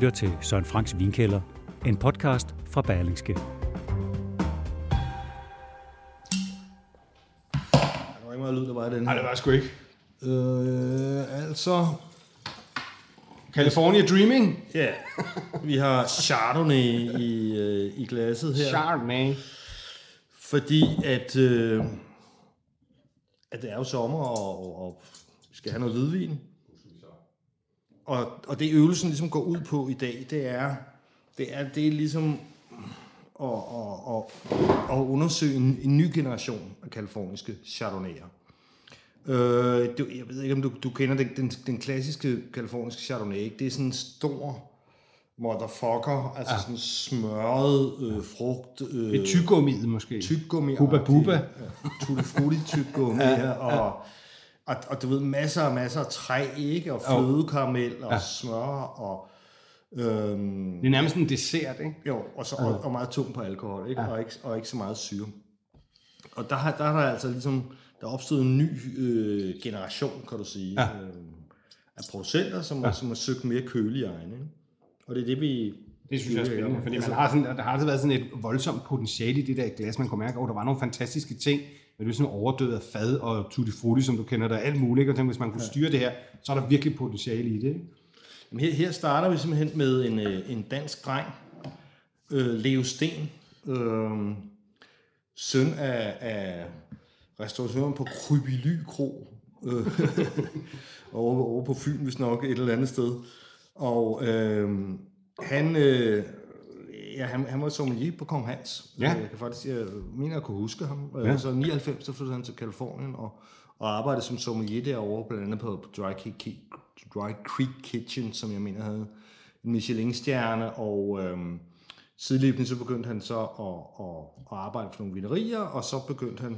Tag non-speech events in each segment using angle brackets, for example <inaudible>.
Lytter til Søren Franks Vinkælder, en podcast fra Berlingske. Der var ikke meget lyd, der var i den Nej, det var sgu ikke. Øh, altså, California Dreaming. ja, vi har Chardonnay i, øh, i glasset her. Chardonnay. Fordi at, øh, at det er jo sommer, og, og, og vi skal have noget hvidvin. Og, og det øvelsen ligesom går ud på i dag, det er, det er, det er ligesom at, at, at, at undersøge en, en ny generation af kaliforniske chardonnayer. Øh, du, jeg ved ikke, om du, du kender den, den, den klassiske kaliforniske chardonnay. Ikke? Det er sådan en stor motherfucker, altså ja. sådan smørret øh, frugt. Øh, Det er tyggummiet måske. tyggummi. Bubba Bubba. Ja, tutti frutti tyggummi ja, og, og, og, du ved, masser og masser af træ, ikke? Og flødekaramel og Ja. smør og... Øhm, Det er nærmest en dessert, ikke? jo, og, så, og, og meget tung på alkohol, ikke? Ja. Og, ikke, og ikke så meget syre. Og der, har- der er der altså ligesom, der er opstået en ny øh, generation, kan du sige, ja. øh, af producenter, som, ja. som har søgt mere kølige egne. Ikke? Og det er det, vi... Det synes jeg er spændende, fordi man har sådan, der har altid været sådan et voldsomt potentiale i det der glas. Man kunne mærke, at oh, der var nogle fantastiske ting, men det er sådan overdød af fad og tutti frutti, som du kender, der er alt muligt. ikke? Og tænk, hvis man kunne styre det her, så er der virkelig potentiale i det. Ikke? Jamen, Her, her starter vi simpelthen med en, øh, en dansk dreng, øh, Leo Sten, øh, søn af, af restauratøren på Krybily Kro, øh, <laughs> over, over på Fyn, hvis nok et eller andet sted. Og øh, han, øh, ja, han, han var sommelier på Kong Hans. Ja. Jeg kan faktisk, jeg mener, jeg kunne huske ham. Ja. Så i 99, så flyttede han til Kalifornien og, og arbejdede som sommelier derovre, blandt andet på, på Dry, Creek, Dry Creek Kitchen, som jeg mener havde en Michelin-stjerne, og øhm, sideløbende så begyndte han så at, at, at arbejde for nogle vinerier, og så begyndte han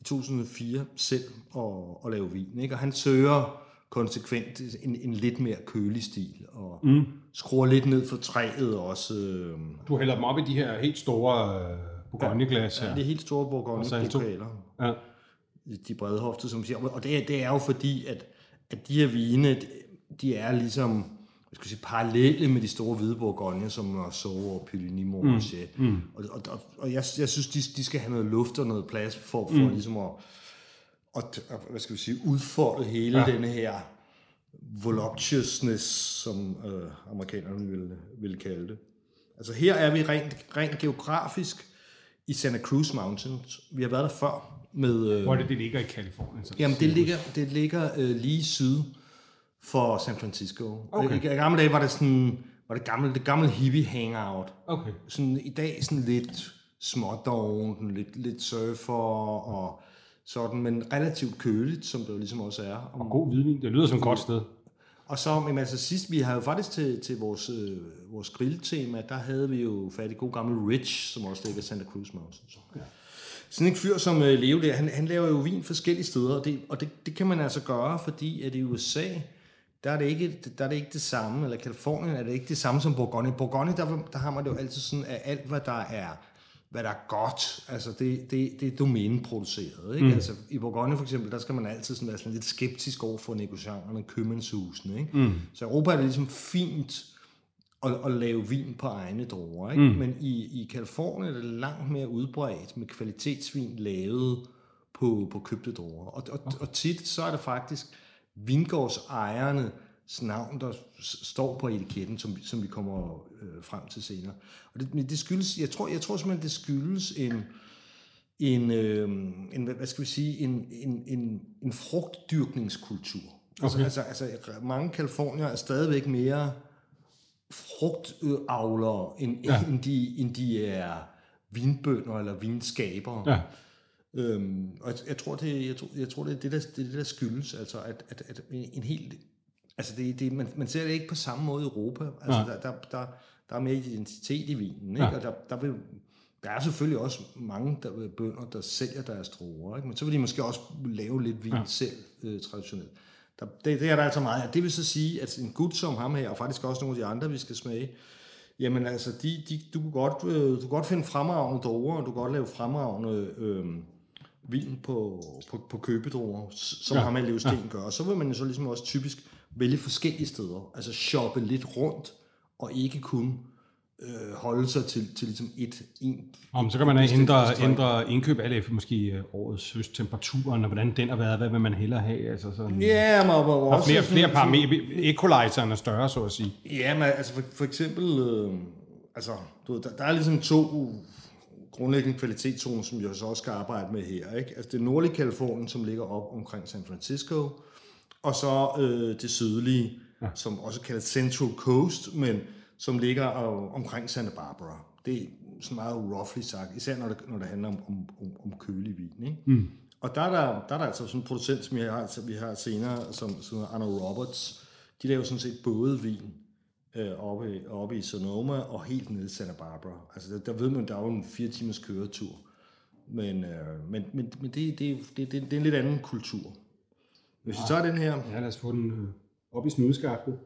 i 2004 selv at, at lave vin. Ikke? Og han søger konsekvent en, en lidt mere kølig stil, og mm. skruer lidt ned for træet også. øhm, Du hælder dem op i de her helt store øh, Bourgogne-glas her. Ja, det er helt store bourgogne-pokaler. Ja. De bredhofte, som siger. Og det, er- det er jo fordi, at, at de her vine, de er ligesom hvad skal jeg sige, parallelle med de store hvide bourgogne, som Marceau og Montrachet. Mm. Mm. Og, og, og, og jeg, jeg synes, de, de skal have noget luft og noget plads for, for mm. ligesom at, at, hvad skal vi sige, udfolde hele ja. denne her voluptuousness, som øh, amerikanerne ville, ville kalde det. Altså her er vi rent, rent geografisk i Santa Cruz Mountains. Vi har været der før med... Øh, Hvor er det, det ligger i Kalifornien? Så Jamen, det ligger, det ligger øh, lige syd for San Francisco. Okay. I, I gamle dage var det sådan, var det gamle, det gamle hippie hangout. Okay. Sådan, I dag sådan lidt smådoven, lidt, lidt surfer og sådan, men relativt køligt, som det jo ligesom også er. Og, Og god hvidvin. Det lyder som et godt sted. og så, men altså sidst, vi havde jo faktisk til, til vores, øh, vores grilltema, der havde vi jo fat i god gamle Rich, som også ligger i Santa Cruz Mountains. Ja. Sådan en fyr som øh, Leo der, han, han laver jo vin forskellige steder, og, det, og det, det kan man altså gøre, fordi at i USA, der er, det ikke, der er det ikke det samme, eller Kalifornien er det ikke det samme som Bourgogne. Bourgogne, der, der har man det jo altid sådan, at alt hvad der er, hvad der er godt, altså det, det, det er domæneproduceret. Ikke? Mm. Altså, I Bourgogne for eksempel, der skal man altid sådan være sådan lidt skeptisk over for negocianterne, købmandshusene. Ikke? Mm. Så Europa er det ligesom fint at, at lave vin på egne druer. Ikke? Mm. Men i, i Kalifornien er det langt mere udbredt med kvalitetsvin lavet på, på købte druer. Og, og, og tit så er det faktisk vingårdsejerne navn, der står på etiketten, som, som vi kommer øh, frem til senere. Og det, men det skyldes, jeg tror, jeg tror simpelthen, det skyldes en, en, øh, en hvad skal vi sige, en, en, en, en frugtdyrkningskultur. Okay. Altså, altså, altså, mange kalifornier er stadigvæk mere frugtavlere, end, ja. end, de, end de er vinbønder eller vinskabere. Ja. Øhm, og jeg, jeg, tror, det, jeg, tror, jeg tror, det er det, der, er det, der skyldes, altså at, at, at en helt Altså, det, det, man, man ser det ikke på samme måde i Europa. Altså, der, der, der, der er mere identitet i vinen, ikke? Ja. Og der, der, vil, der er selvfølgelig også mange der, bønder, der sælger deres druer, ikke? Men så vil de måske også lave lidt vin ja. selv, øh, traditionelt. Der, det, det er der altså meget af. Det vil så sige, at en gut som ham her, og faktisk også nogle af de andre, vi skal smage, Jamen altså, de, de, du, kan godt, øh, du kan godt finde fremragende druer, og du kan godt lave fremragende øh, vin på, på, på købedruer, som ja. Ja. ham her Leo Sten gør. Og så vil man jo så ligesom også typisk vælge forskellige steder, altså shoppe lidt rundt, og ikke kun øh, holde sig til, til ligesom et, en, Om, så kan man ændre, ændre indkøb alt efter måske øh, årets høsttemperaturen, og hvordan den har været, hvad vil man hellere have? Altså sådan, Ja, men, men og også flere, flere parametre. Equalizeren er større, så at sige. Ja, men altså for, for eksempel, øh, altså, du ved, der, der er ligesom to grundlæggende kvalitetszoner, som jeg så også skal arbejde med her. Ikke? Altså det nordlige Kalifornien, som ligger op omkring San Francisco, og så øh, det sydlige, ja. som også kaldes Central Coast, men som ligger øh, omkring Santa Barbara. Det er sådan meget roughly sagt, især når det, når det handler om, om, om, om kølig vin. Ikke? Mm. Og der er der, der er der altså sådan en producent, som jeg har, som vi har senere, som, som hedder Anna Roberts. De laver sådan set både vin øh, oppe, i- oppe i Sonoma og helt nede i Santa Barbara. Altså der, der ved man, der er jo en fire timers køretur. Men, øh, men, men, men det, det, det, det, det er en lidt anden kultur. Hvis vi tager den her, Ja, lad os få den øh, op i snudskaftet.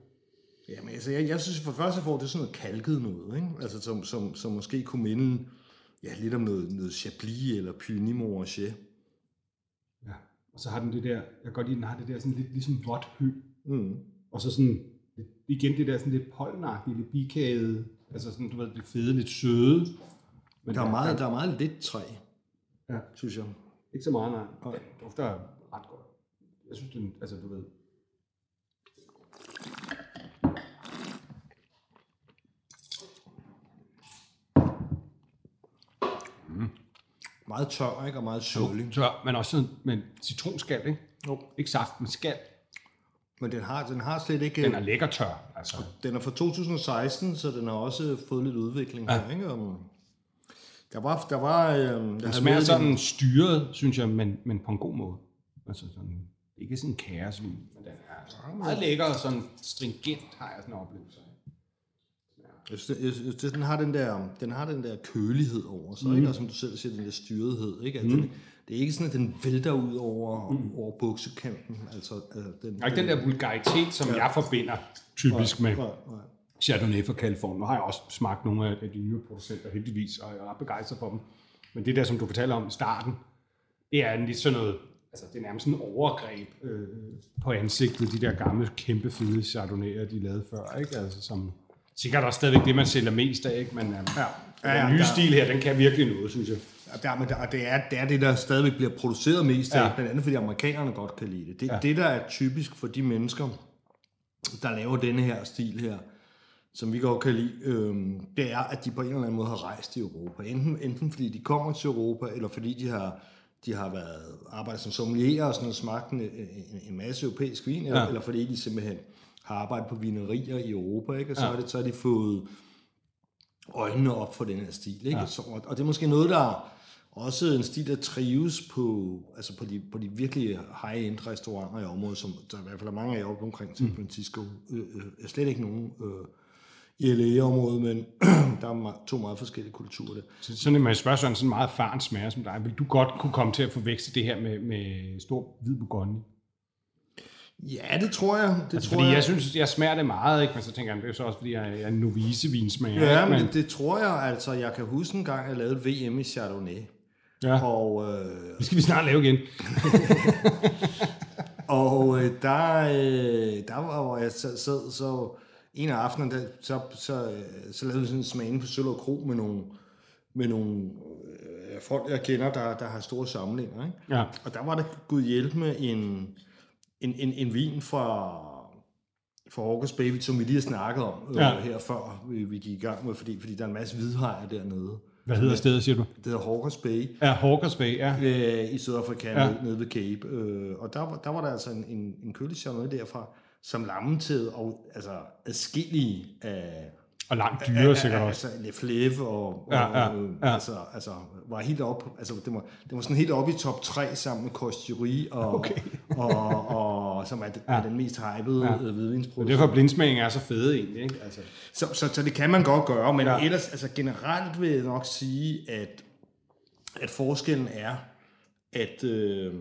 Jamen, altså, jeg, jeg synes for det første, får det sådan noget kalket noget, ikke? Altså, som, som, som måske kunne minde ja, lidt om noget, noget Chablis eller Puny Morachet. Ja. Og så har den det der, jeg kan godt lide, den har det der sådan lidt ligesom vådt hø. Mm. Og så sådan, igen det der sådan lidt pollenagtige, lidt bikagede, altså sådan, du ved, det fede, lidt søde. Men Der er meget, der er meget lidt træ, Ja. synes jeg. Ikke så meget, nej. Den dufter. Jeg synes, den, altså du ved, Meget tør, ikke? Og meget sødlig. tør, men også sådan med citronskal, ikke? Jo. Ikke saft, men skal. Men den har, den har slet ikke... Den er lækker tør, altså. Den er fra 2016, så den har også fået lidt udvikling ja. her, ikke? Um, der var... Der var øh, jeg Den smager sådan styret, synes jeg, men, men på en god måde. Altså sådan, ikke sådan en kaosvin, men den er altså meget lækker og sådan stringent, har jeg sådan en oplevelse. Jeg synes, jeg synes, den har den der, den har den der kølighed over sig, mm. ikke? Og som du selv siger, den der styrethed, ikke? At mm. den, det er ikke sådan, at den vælter ud over, mm. over buksekanten. Altså, altså den, Der er ikke den der vulgaritet, som ja. jeg forbinder typisk med Nej, nej. Chardonnay fra Kalifornien. Nu har jeg også smagt nogle af de nye producenter, heldigvis, og jeg er ret begejstret for dem. Men det der, som du fortalte om i starten, det er lidt sådan noget, altså det er nærmest en overgreb øh, på ansigtet, de der gamle, kæmpe fede Chardonnay'er, de lavede før, ikke? Altså som sikkert også stadigvæk det, man sælger mest af, ikke? Men øh, ja. Ja, den nye der- stil her, den kan virkelig noget, synes jeg. Og Der, men der, det, er, det er det, der stadigvæk bliver produceret mest af, Ja. ja. blandt andet fordi amerikanerne godt kan lide det. Det, Ja. ja. det, der er typisk for de mennesker, der laver denne her stil her, som vi godt kan lide, øhm, det er, at de på en eller anden måde har rejst i Europa. Enten, enten fordi de kommer til Europa, eller fordi de har, de har været arbejdet som sommelier og sådan noget, smagt en, en, en masse europæisk vin, eller, Ja. eller fordi de simpelthen har arbejdet på vinerier i Europa, ikke? og så, Ja. er det, så har de fået øjnene op for den her stil. Ikke? Ja. Så, og, det er måske noget, der er også en stil, der trives på, altså på, de, på de virkelig high-end restauranter i området, som der i hvert fald er mange af oppe omkring San Francisco. Mm. Øh, øh, slet ikke nogen øh, i LA-området, men <clears throat> der er me- to meget forskellige kulturer der. Så sådan, man spørger sådan en meget erfaren smager som dig, vil du godt kunne komme til at forveksle det her med, med stor hvid bourgogne? Ja, det tror jeg. Det Altså, tror fordi jeg synes, jeg smager det meget, ikke? men så tænker jeg, det er så også, fordi jeg er en novice vinsmager. Ja, ikke? men det, det tror jeg altså. Jeg kan huske en gang, jeg lavede VM i Chardonnay. ja. Og øh, Det skal vi snart lave igen. <laughs> Og øh, der, øh, der var, hvor jeg sad så en af aftenerne, der, så, så, så lavede vi sådan en smagning på Sølv og Kro med nogle, med nogle øh, folk, jeg kender, der, der har store samlinger. Ikke? Ja. Og der var det gud hjælp med en, en, en, en vin fra, fra August Baby, som vi lige har snakket om øh, Ja. her før vi, vi gik i gang med, fordi, fordi der er en masse hvidhajer dernede. Hvad hedder stedet, siger du? Det hedder Hawkers Bay Ja, Hawkers Bay, ja. øh, i Sydafrika, Ja. nede, ved Cape. Øh, og der, var- der var der altså en, en, en kølig chardonnay derfra, som lammetede og altså adskillige af, Og langt dyrere sikkert også. Altså, Le Fleuve og, Ja, og ja, øh, ja. Altså, altså, var helt op, altså, det var, det var sådan helt op i top 3 sammen med Costurie, og, okay. <laughs> og, og, som er, det, ja. er den mest hypede Ja. hvidvinsproduktion. Det er derfor, blindsmagning er så fede egentlig. Ikke? Altså. Så, så, så det kan man godt gøre, men ja. ellers, altså generelt vil jeg nok sige, at, at forskellen er, at, øh,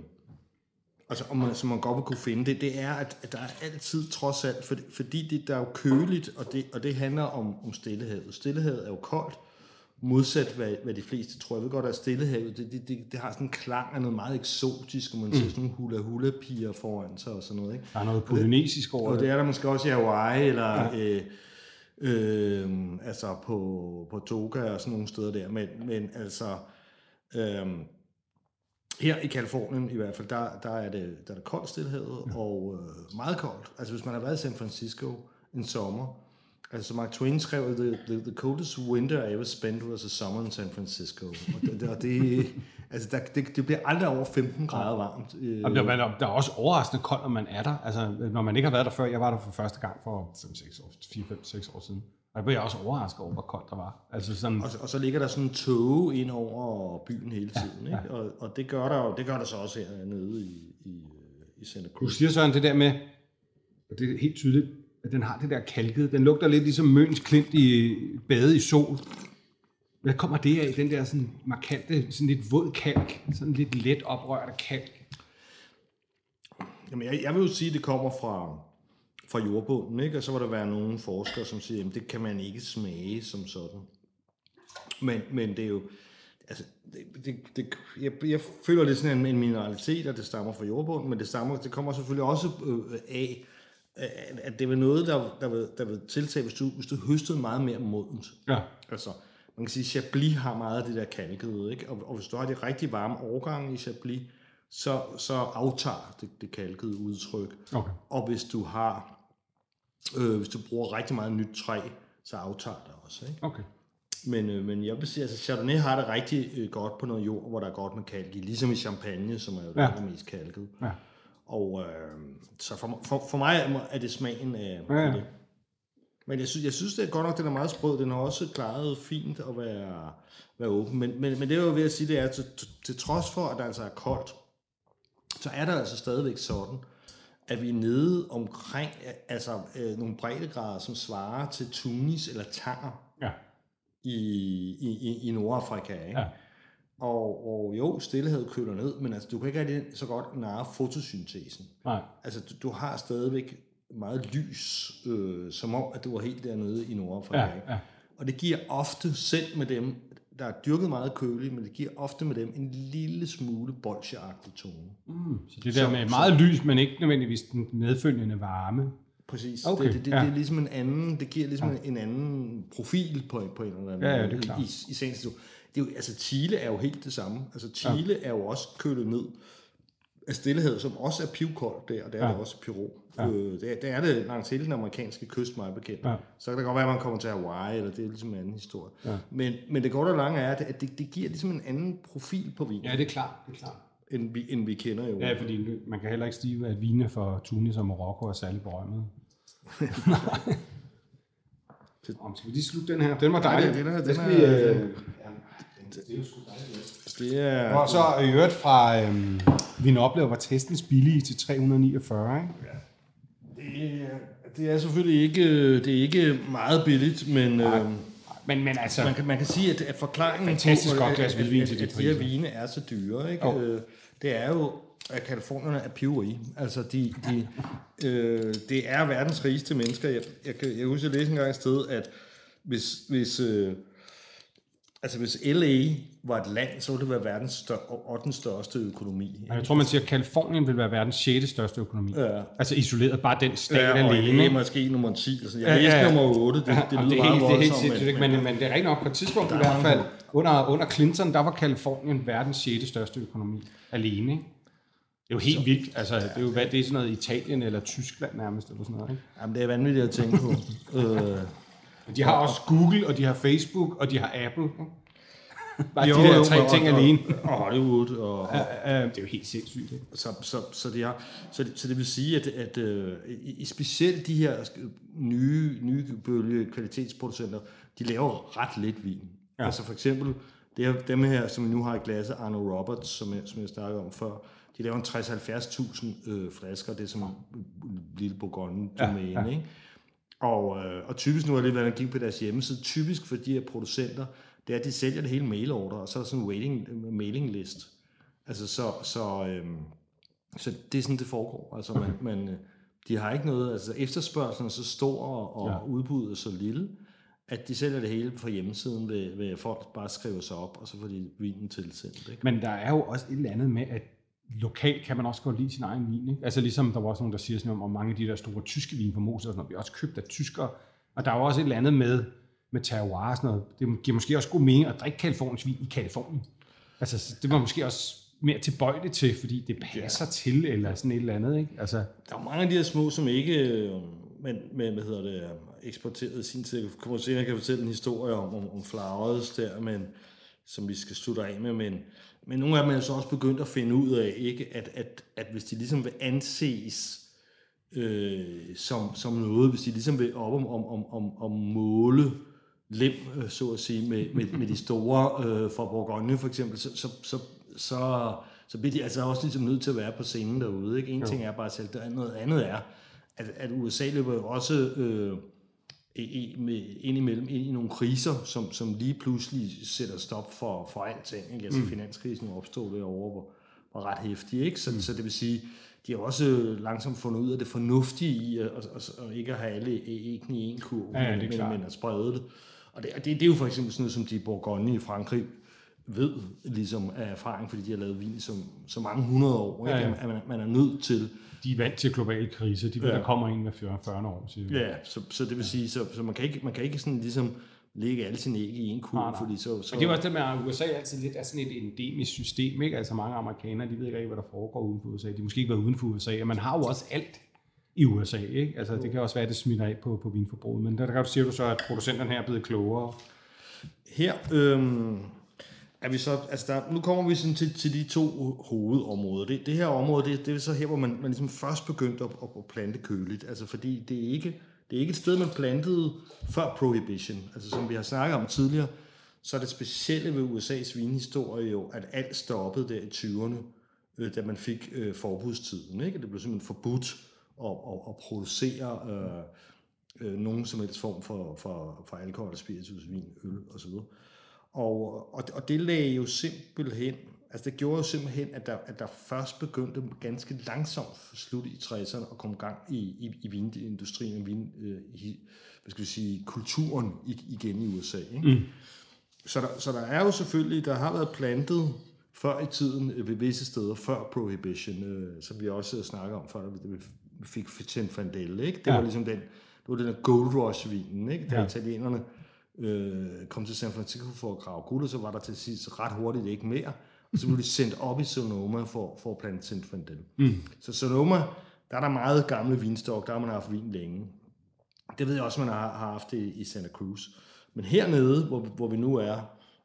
altså om man, som man godt vil kunne finde det, det er, at, at der er altid trods alt, for, fordi det, der er jo køligt, og det, og det handler om, om Stillehavet. Stillehavet er jo koldt, modsat hvad, hvad de fleste tror. Jeg ved godt, at Stillehavet, det, det, det, det har sådan en klang af noget meget eksotisk, og man ser sådan nogle hula-hula-piger foran sig og sådan noget. Ikke? Der er noget polynesisk over Og det. det er der måske også i Hawaii, eller ja. øh, øh, altså på, på Toga og sådan nogle steder der. Men, men altså, øh, her i Kalifornien i hvert fald, der, der, er, det, der er det koldt stillehavet, ja. og øh, meget koldt. Altså hvis man har været i San Francisco en sommer, altså Mark Twain skrev, the, the, the coldest winter I ever spent was a summer in San Francisco. Og det, og det, altså der, det, det bliver aldrig over 15 grader varmt. Øh, Og der, der, der er også overraskende koldt, når man er der. Altså, når man ikke har været der før. Jeg var der for første gang for 5-6 år, 4-5-6 år siden. Og jeg blev også overrasket over, hvor koldt der var. Altså sådan, Og, og så ligger der sådan en tog ind over byen hele tiden, ja, ikke? Og, og det gør der det gør der så også hernede i, i, i Santa du Cruz. siger sådan det der med, og det er helt tydeligt, at den har det der kalket. Den lugter lidt ligesom Møns Klint i bade i sol. Hvad kommer det af, den der sådan markante, sådan lidt våd kalk? Sådan lidt let oprørt kalk? Jamen, jeg, jeg vil jo sige, at det kommer fra, fra jordbunden, ikke? Og så vil der være nogle forskere, som siger, at det kan man ikke smage som sådan. Men, men det er jo, altså, det, det, det, jeg, jeg føler, det er sådan en, en mineralitet, at det stammer fra jordbunden, men det, stammer, det kommer selvfølgelig også øh, af, at, at det var noget, der, der, vil, der vil tiltage, hvis du, hvis du høstede meget mere modent. Ja. Altså, man kan sige, at Chablis har meget af det der kalkede, ikke? Og, og hvis du har de rigtig varme årgange i Chablis, så, så aftager det, det kalkede udtryk. Okay. Og hvis du har, øh, hvis du bruger rigtig meget nyt træ, så aftager det også, ikke? Okay. Men, øh, men jeg vil sige, altså, Chardonnay har det rigtig øh, godt på noget jord, hvor der er godt med kalk i, ligesom i champagne, som er jo Ja. det mest kalket. Ja. Og øh, så for, for, for mig er- det smagen af, Ja, det. Men jeg synes, jeg synes, det er godt nok, den er meget sprød. Den har også klaret fint at være, være åben. Men, men, men det er jo ved at sige, det er, til, til, til trods for, at der altså er koldt, så er der altså stadigvæk sådan, at vi er nede omkring altså, øh, nogle breddegrader, som svarer til tunis eller tanger Ja. i, i, i, Nordafrika. Ikke? Ja. Og, og jo, stillehed køler ned, men altså, du kan ikke rigtig så godt narre fotosyntesen. Nej. Altså, du, du har stadigvæk meget lys, øh, som om, at du var helt dernede i Nordafrika. Ja, ja. Og det giver ofte, selv med dem, der er dyrket meget køligt, men det giver ofte med dem en lille smule bolsjeagtig tone. Mm. Så det der med meget lys, men ikke nødvendigvis den medfølgende varme. Præcis. Okay, det, det, det, ja. det er ligesom en anden, det giver ligesom en anden profil på, på en eller anden Ja, ja, det er måde klart. i, i natur. det er jo, altså Chile er jo helt det samme. Altså Chile ja. er jo også kølet ned af stillehed, som også er pivkoldt der, og det er Ja. ja. det også i Peru. Ja. Øh, det, er, det er det langs hele den amerikanske kyst, meget bekendt. Ja. Så kan det godt være, at man kommer til Hawaii, eller det er ligesom en anden historie. Ja. Men, men det korte og lange er, at det, det giver ligesom en anden profil på vin, Ja, det er klart. Det er klart. end, vi, end vi kender jo. Ja, fordi man kan heller ikke stige, at vine for Tunis og Marokko er særlig berømmet. <laughs> Om, skal vi lige slutte den her? Den var dejlig. den er- den Det skal er- vi, øh, det er jo sgu dejligt. Det er, Og så i øvrigt fra øhm, Vin oplever var testens billige til 349, ikke? Det er, det er selvfølgelig ikke, det er ikke meget billigt, men øh, Men, men altså, man, kan, man kan sige, at, at forklaringen Fantastisk på, godt at, glas at, hvidvin at, at, at de her vine er så dyre, ikke? Jo. Øh, det er jo, at kalifornierne er piveri. Altså, de, de, øh, det er verdens rigeste mennesker. Jeg, jeg, kan- jeg husker, jeg læste engang et sted, at hvis, hvis, øh, altså, hvis LA var et land, så ville det være verdens stør, 8. største økonomi. jeg tror, man siger, at Kalifornien vil være verdens 6. største økonomi. Ja. Altså isoleret bare den stat Ja, alene. Ikke? måske nummer 10. Altså, jeg Ja, ja, ja, læste ja. nummer 8. Det, det, Ja, det og lyder det er meget helt, det er helt sindssygt, men, men, men det er rigtigt nok på et tidspunkt i er hvert fald, under, under Clinton, der var Kalifornien verdens 6. største økonomi alene. Ikke? Det er jo helt vildt. Altså, det er jo hvad, det er sådan noget Italien eller Tyskland nærmest, eller sådan noget. Ikke? Jamen, det er vanvittigt at tænke på. <laughs> øh, Men De har også Google, og de har Facebook, og de har Apple. Bare jo, de der tre ting og, alene. Og Hollywood. Og, og, ja, det er jo helt sindssygt. Ikke? Så, så, så, det er, så, det, så det vil sige, at, at uh, i, specielt de her nye, nye bølge kvalitetsproducenter, de laver ret lidt vin. Ja. Altså for eksempel, det er dem her, som vi nu har i glasset, Arno Roberts, som jeg, som jeg snakkede om før, de laver en 60-70.000 øh, flasker, det er som en lille Bourgogne-domæne, ja, ja. ikke? Og, øh, og typisk, nu har det været, at gik på deres hjemmeside, typisk for de her producenter, det er, at de sælger det hele mailorder, og så er der sådan en waiting, mailing list. Altså, så, så, øh, så det er sådan, det foregår. Altså, man, man, øh, de har ikke noget, altså efterspørgselen er så stor, og ja. udbuddet er så lille, at de sælger det hele fra hjemmesiden, ved, ved folk bare skriver sig op, og så får de vinen tilsendt. Ikke? Men der er jo også et eller andet med, at lokalt kan man også godt lide sin egen vin. Ikke? Altså ligesom der var også nogen, der siger sådan om, om mange af de der store tyske vin på Mosel, og sådan noget, vi også købt af tyskere. Og der er jo også et eller andet med, med terroir og sådan noget. Det giver måske også god mening at drikke Kaliforniens vin i Kalifornien. Altså det var måske også mere tilbøjeligt til, fordi det passer ja. til, eller sådan et eller andet. Ikke? Altså, der er mange af de her små, som ikke men, men hvad hedder det, eksporteret i sin tid. Jeg kommer senere kan fortælle en historie om, om, om flowers der, men, som vi skal slutte af med, men, men nogle af dem er så også begyndt at finde ud af, ikke, at, at, at hvis de ligesom vil anses øh, som, som noget, hvis de ligesom vil op om, om, om, om måle lem, øh, så at sige, med, med, med de store øh, fra Bourgogne for eksempel, så, så, så, så, så bliver de altså også ligesom nødt til at være på scenen derude. Ikke? En jo. ting er bare selv, noget andet er, at, at USA løber jo også øh, i, med, ind imellem ind i nogle kriser, som, som lige pludselig sætter stop for, for alting. Ikke? Altså mm. finanskrisen opstod derovre, hvor var ret hæftig. Ikke? Så, mm. så det vil sige, de har også langsomt fundet ud af det fornuftige i at, at, at, at ikke at have alle æggene i en kurv, ja, ja, men, men at sprede det. Og det, og det, det er jo for eksempel sådan noget, som de Bourgogne i Frankrig ved ligesom af erfaring, fordi de har lavet vin som så mange hundrede år, ikke? Ja, ja. at man, man er nødt til de er vant til global krise. De ved, ja. der kommer en med 40, 40 år. Siger ja, så, så det vil sige, så, så man, kan ikke, man kan ikke sådan ligesom lægge alle sine æg i en nej, fordi så, så... Men det er også det med, at USA altid lidt er sådan et endemisk system, ikke? Altså mange amerikanere, de ved ikke hvad der foregår uden for USA. De måske ikke været uden for USA, og man har jo også alt i USA, ikke? Altså det kan også være, at det smitter af på, på vinforbruget, men der, der kan du sige, du så, at producenterne her er blevet klogere. Her, øhm, er vi så, altså der, nu kommer vi sådan til, til de to hovedområder. Det, det her område, det, det er så her, hvor man, man ligesom først begyndte at, at plante køligt. Altså fordi det er ikke, det er ikke et sted, man plantede før Prohibition. Altså som vi har snakket om tidligere, så er det specielle ved USA's vinhistorie jo, at alt stoppede der i 20'erne, øh, da man fik øh, forbudstiden. Ikke? Det blev simpelthen forbudt at, at, at producere øh, øh, nogen som helst form for, for, for alkohol, spiritus, vin, øl osv. Og, og, og det lagde jo simpelthen, altså det gjorde jo simpelthen, at der, at der først begyndte ganske langsomt slut i 60'erne at komme gang i, i, i vinindustrien og vin, øh, i, hvad skal vi sige, kulturen igen i USA. Ikke? Mm. Så, der, så der er jo selvfølgelig, der har været plantet før i tiden øh, ved visse steder, før Prohibition, øh, som vi også snakker om, før vi fik Zinfandel, ikke? Det ja. var ligesom den, det var den der Gold Rush-vinen, ikke? Der ja. italienerne øh, kom til San Francisco for at grave guld, og så var der til sidst ret hurtigt ikke mere. Og så blev de sendt op i Sonoma for, for at plante Zinfandel. Mm. Så Sonoma, der er der meget gamle vinstok, der har man haft vin længe. Det ved jeg også, man har, har haft det i Santa Cruz. Men hernede, hvor, hvor vi nu er,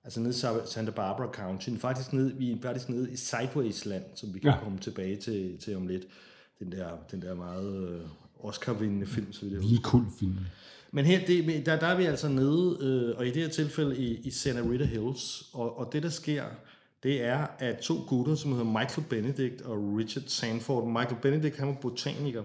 altså nede i Santa Barbara County, faktisk nede, vi er faktisk nede i Sideways land, som vi kan ja. komme tilbage til, til om lidt. Den der, den der meget øh, Oscar-vindende film, så vidt jeg cool film. Men her, det, der, der er vi altså nede, øh, og i det her tilfælde i, i Santa Rita Hills, og, og det der sker, det er, at to gutter, som hedder Michael Benedict og Richard Sanford. Michael Benedict, han var botaniker,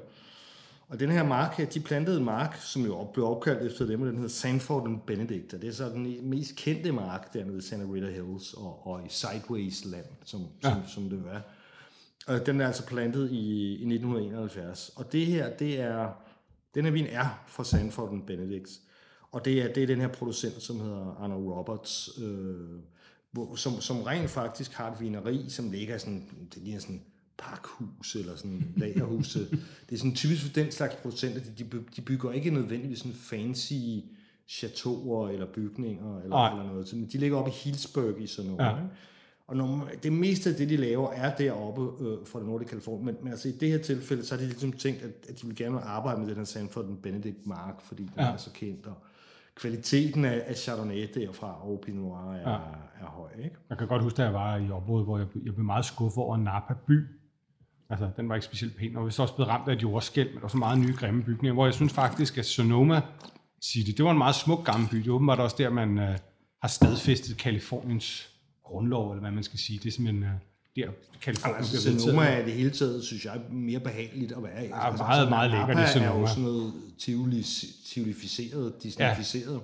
og den her mark her, de plantede en mark, som jo blev opkaldt efter dem, og den hedder Sanford and Benedict, og det er så den mest kendte mark dernede i Santa Rita Hills og, og i Sideways land, som, ja. som, som det var. Og den er altså plantet i, i 1971. Og det her, det er den her vin er fra Sanford Benedicts, og det er, det er den her producent, som hedder Arno Roberts, øh, hvor, som, som rent faktisk har et vineri, som ligger sådan, det ligner sådan pakhus eller sådan lagerhus. <laughs> det er sådan typisk for den slags producenter, de, de bygger ikke nødvendigvis sådan fancy chateauer eller bygninger eller, eller noget. Men de ligger oppe i Hillsburg i sådan noget. Ja. Og når, det meste af det, de laver, er deroppe øh, fra det nordlige Kalifornien. Men, men altså i det her tilfælde, så har de ligesom tænkt, at, at de vil gerne arbejde med den her Sanford den Benedict Mark, fordi den ja. er så kendt. Og kvaliteten af, af Chardonnay derfra og Pinot Noir er, Ja. er høj. Ikke? Jeg kan godt huske, da jeg var i området, hvor jeg, blev- jeg blev meget skuffet over Napa by. Altså, den var ikke specielt pæn, og vi så også blevet ramt af et jordskæld, men der var så meget nye grimme bygninger, hvor jeg synes faktisk, at Sonoma City, det var en meget smuk gammel by. Det er åbenbart også der, man øh, har stadfæstet Kaliforniens grundlov, eller hvad man skal sige. Det er simpelthen øh, der, Kalifornien Altså, bliver vedtaget. Sonoma er det hele taget, synes jeg, mere behageligt at være i. Ja, meget, meget lækkert i Napa er Sonoma. jo sådan noget tivoli, tivolificeret, disneyficeret. Ja.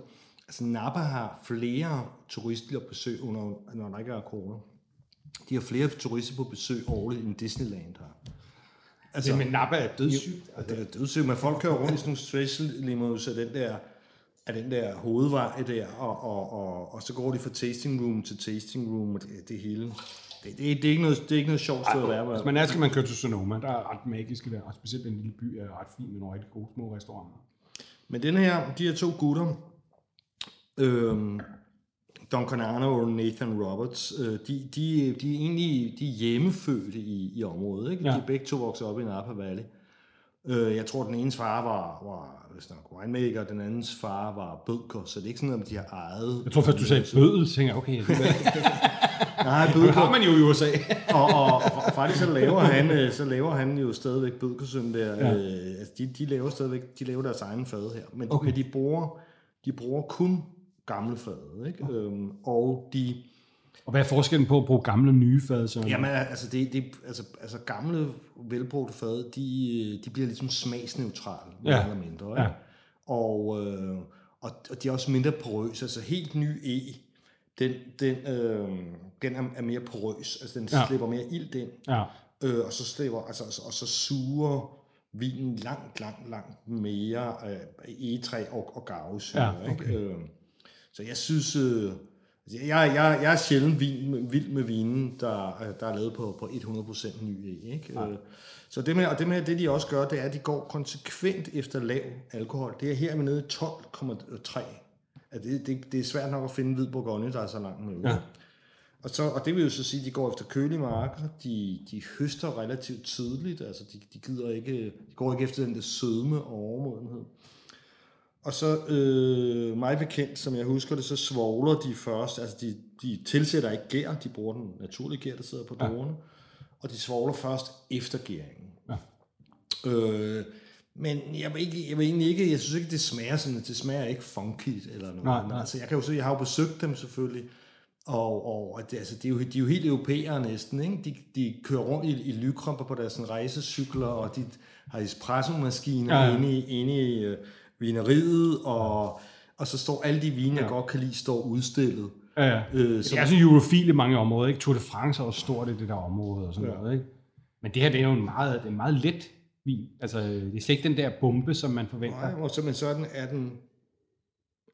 Altså Napa har flere turister på besøg, under, når der ikke er corona. De har flere turister på besøg årligt, end Disneyland har. Altså, Men Napa er dødssygt. Og det er dødssygt, men folk kører rundt i sådan nogle special limos af den der, af den der hovedvej der, og, og, og, og så går de fra tasting room til tasting room, og det, det hele. Det, det, det, er ikke noget, det er ikke noget sjovt sted at være. Hvis man er, skal man køre til Sonoma. Der er ret magiske der, og specielt den lille by er ret fin med nogle rigtig gode små restauranter. Men den her, de her to gutter, øhm, Don Carnano og Nathan Roberts, øh, de, de, de er egentlig de er hjemmefødte i, i området. Ikke? Ja. De er begge to vokset op i Napa Valley. Øh, jeg tror, den enes far var, var hvis nok winemaker, den andens far var bødker, så det er ikke sådan, at de har ejet... Jeg tror først, du sagde bødel, tænker jeg, okay, <laughs> det Nej, har bødker. man jo i USA. <laughs> og, og, og, faktisk så laver han, øh, så laver han jo stadigvæk bødkersøn der. Ja. Øh, altså de, de laver stadigvæk, de laver deres egen fad her. Men, okay. men de bruger, de bruger kun gamle fad, ikke? Øhm, og de, Og hvad er forskellen på at bruge gamle og nye fad? Så? jamen altså, det, det, altså, altså gamle, velbrugte fad, de, de bliver ligesom smagsneutrale, mere Ja. eller mindre. Ikke? Ja. Og, øh, og, og de er også mindre porøse. Altså helt ny E, den, den, øh, den er, er mere porøs. Altså den Ja. slipper mere ilt ind. Ja. Øh, og så slipper, altså, altså, og så suger vinen langt, langt, langt mere øh, egetræ og, og garvesyre. Ja, okay. ikke? Øh, så jeg synes, øh, jeg, jeg, jeg er sjældent vin, vild med vinen, der, øh, der er lavet på, på 100% ny E. Ikke? Øh, så det med, og det med, det de også gør, det er, at de går konsekvent efter lav alkohol. Det er her med nede i 12,3. At det, det, det er svært nok at finde hvid bourgogne, der er så langt med. Ja. Og, så, og det vil jo så sige, at de går efter kølige marker, de, de høster relativt tidligt, altså de, de gider ikke, de går ikke efter den der sødme og overmodenhed. Og så, øh, mig bekendt, som jeg husker det, så svogler de først, altså de, de tilsætter ikke gær, de bruger den naturlige gær, der sidder på druerne, og de svogler først efter gæringen. Ja. Øh, men jeg vil, ikke, jeg vil egentlig ikke, jeg synes ikke, det smager sådan, det smager ikke funky eller noget. Nej, nej. Altså, jeg kan jo se, jeg har jo besøgt dem selvfølgelig, og, og altså, de, er jo, de er jo helt europæere næsten, ikke? De, de kører rundt i, i lykrumper på deres sådan, rejsecykler, og de har espresso-maskiner Ja, ja, ja. inde i, inde i øh, vineriet, og, og så står alle de vine, jeg Ja. godt kan lide, står udstillet. Ja, ja. Øh, Så er sådan eurofil i mange områder, ikke? Tour de France er også stort i det der område og sådan Ja. noget, ikke? Men det her, det er jo en meget, det er en meget let vin. Altså, det er slet ikke den der bombe, som man forventer. Nej, og så, men så er den, den,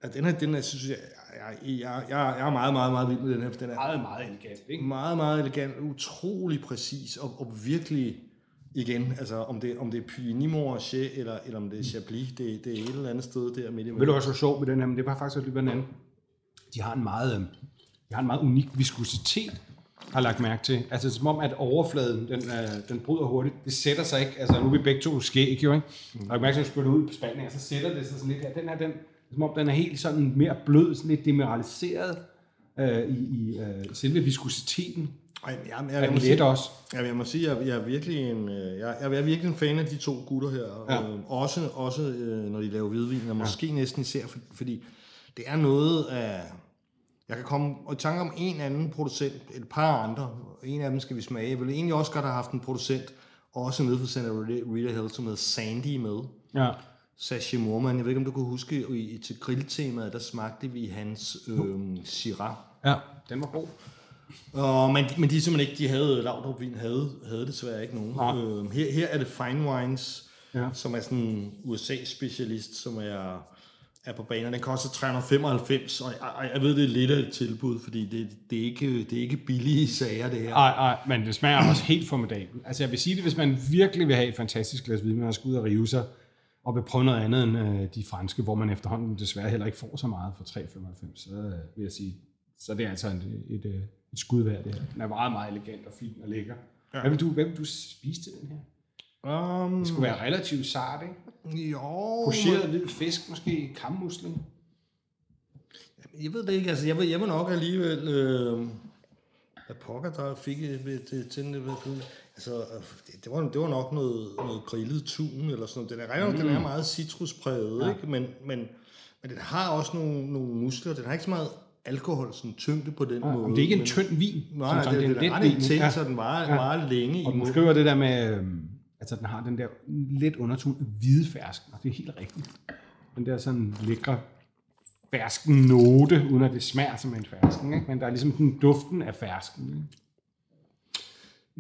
at den her, den er, synes jeg, jeg, jeg, jeg, jeg er meget, meget, meget vild med den her, for den er Meget, meget elegant, ikke? meget, meget elegant, utrolig præcis, og, og virkelig, igen, altså om det, om det er Puy-Nimourche, eller, eller om det er Chablis, det, det er et eller andet sted der midt imellem. Ved du også, hvor sjovt med den her, men det var faktisk lidt den anden. De har en meget, øh, de har en meget unik viskositet, har lagt mærke til. Altså som om, at overfladen, den, øh, den bryder hurtigt. Det sætter sig ikke, altså nu er vi begge to skæg, jo, ikke? Mm. Og mærke, at ud på Spanien, og så sætter det sig sådan lidt her. Den her, den, som om den er helt sådan mere blød, sådan lidt demineraliseret øh, i, i øh, selve viskositeten. Ej, jeg, jeg, Er jeg, må let sige, også? jeg, jeg må sige, jeg, jeg er virkelig en, øh, jeg, jeg er virkelig en fan af de to gutter her. Ja. Øh, også også øh, når de laver hvidvin, og måske næsten især, for, fordi det er noget af... Jeg kan komme i tanke om en anden producent, et par andre. En af dem skal vi smage. Jeg ville egentlig også godt have haft en producent, også nede for Center Rita Hill, som hedder Sandy med. Ja. Sashi Morman. Jeg ved ikke, om du kunne huske, i, til grilltemaet, der smagte vi hans øh, Syrah. ja, den var god. Og, men, men de simpelthen ikke, de havde, Laudrup Vin havde, havde desværre ikke nogen. Nej. Øh, her, her er det Fine Wines, Ja. som er sådan en USA-specialist, som er, er på banen. Den koster 395, og jeg, jeg ved, det er lidt af et tilbud, fordi det, det, er, ikke, det er ikke billige sager, det her. Nej, nej, men det smager også helt formidabelt. Altså jeg vil sige det, hvis man virkelig vil have et fantastisk glas vin, man skal ud og rive sig, og vil prøve noget andet end øh, de franske, hvor man efterhånden desværre heller ikke får så meget for 3,95, så øh, vil jeg sige, så det er altså et, et, øh, et skud værd, det her. Den er meget, meget elegant og fin og lækker. Ja. Hvad, vil du, hvad vil du spise til den her? Um, Det skulle være relativt sart, ikke? jo, Pocheret hvid fisk, måske kammusling. Jeg ved det ikke, altså jeg vil, jeg vil nok alligevel... Øh, hvad pokker der fik et til, til den, altså, det, det, var, det var nok noget, noget grillet tun eller sådan noget. Den er, regner, mm. den er meget citruspræget, ja. ikke? Men, men, men den har også nogle, nogle muskler. Den har ikke så meget alkohol, sådan tyngde på den Ja, måde. det er ikke en tynd vin. Nej, som det, sådan, det, det er ret vin, intens, ja. så den varer, Ja. varer længe i Og den munden. skriver det der med, øhm, altså den har den der lidt undertone af hvide fersken, og det er helt rigtigt. Den der sådan lækre fersken note, uden at det smager som en fersken, ikke? men der er ligesom den duften af fersken.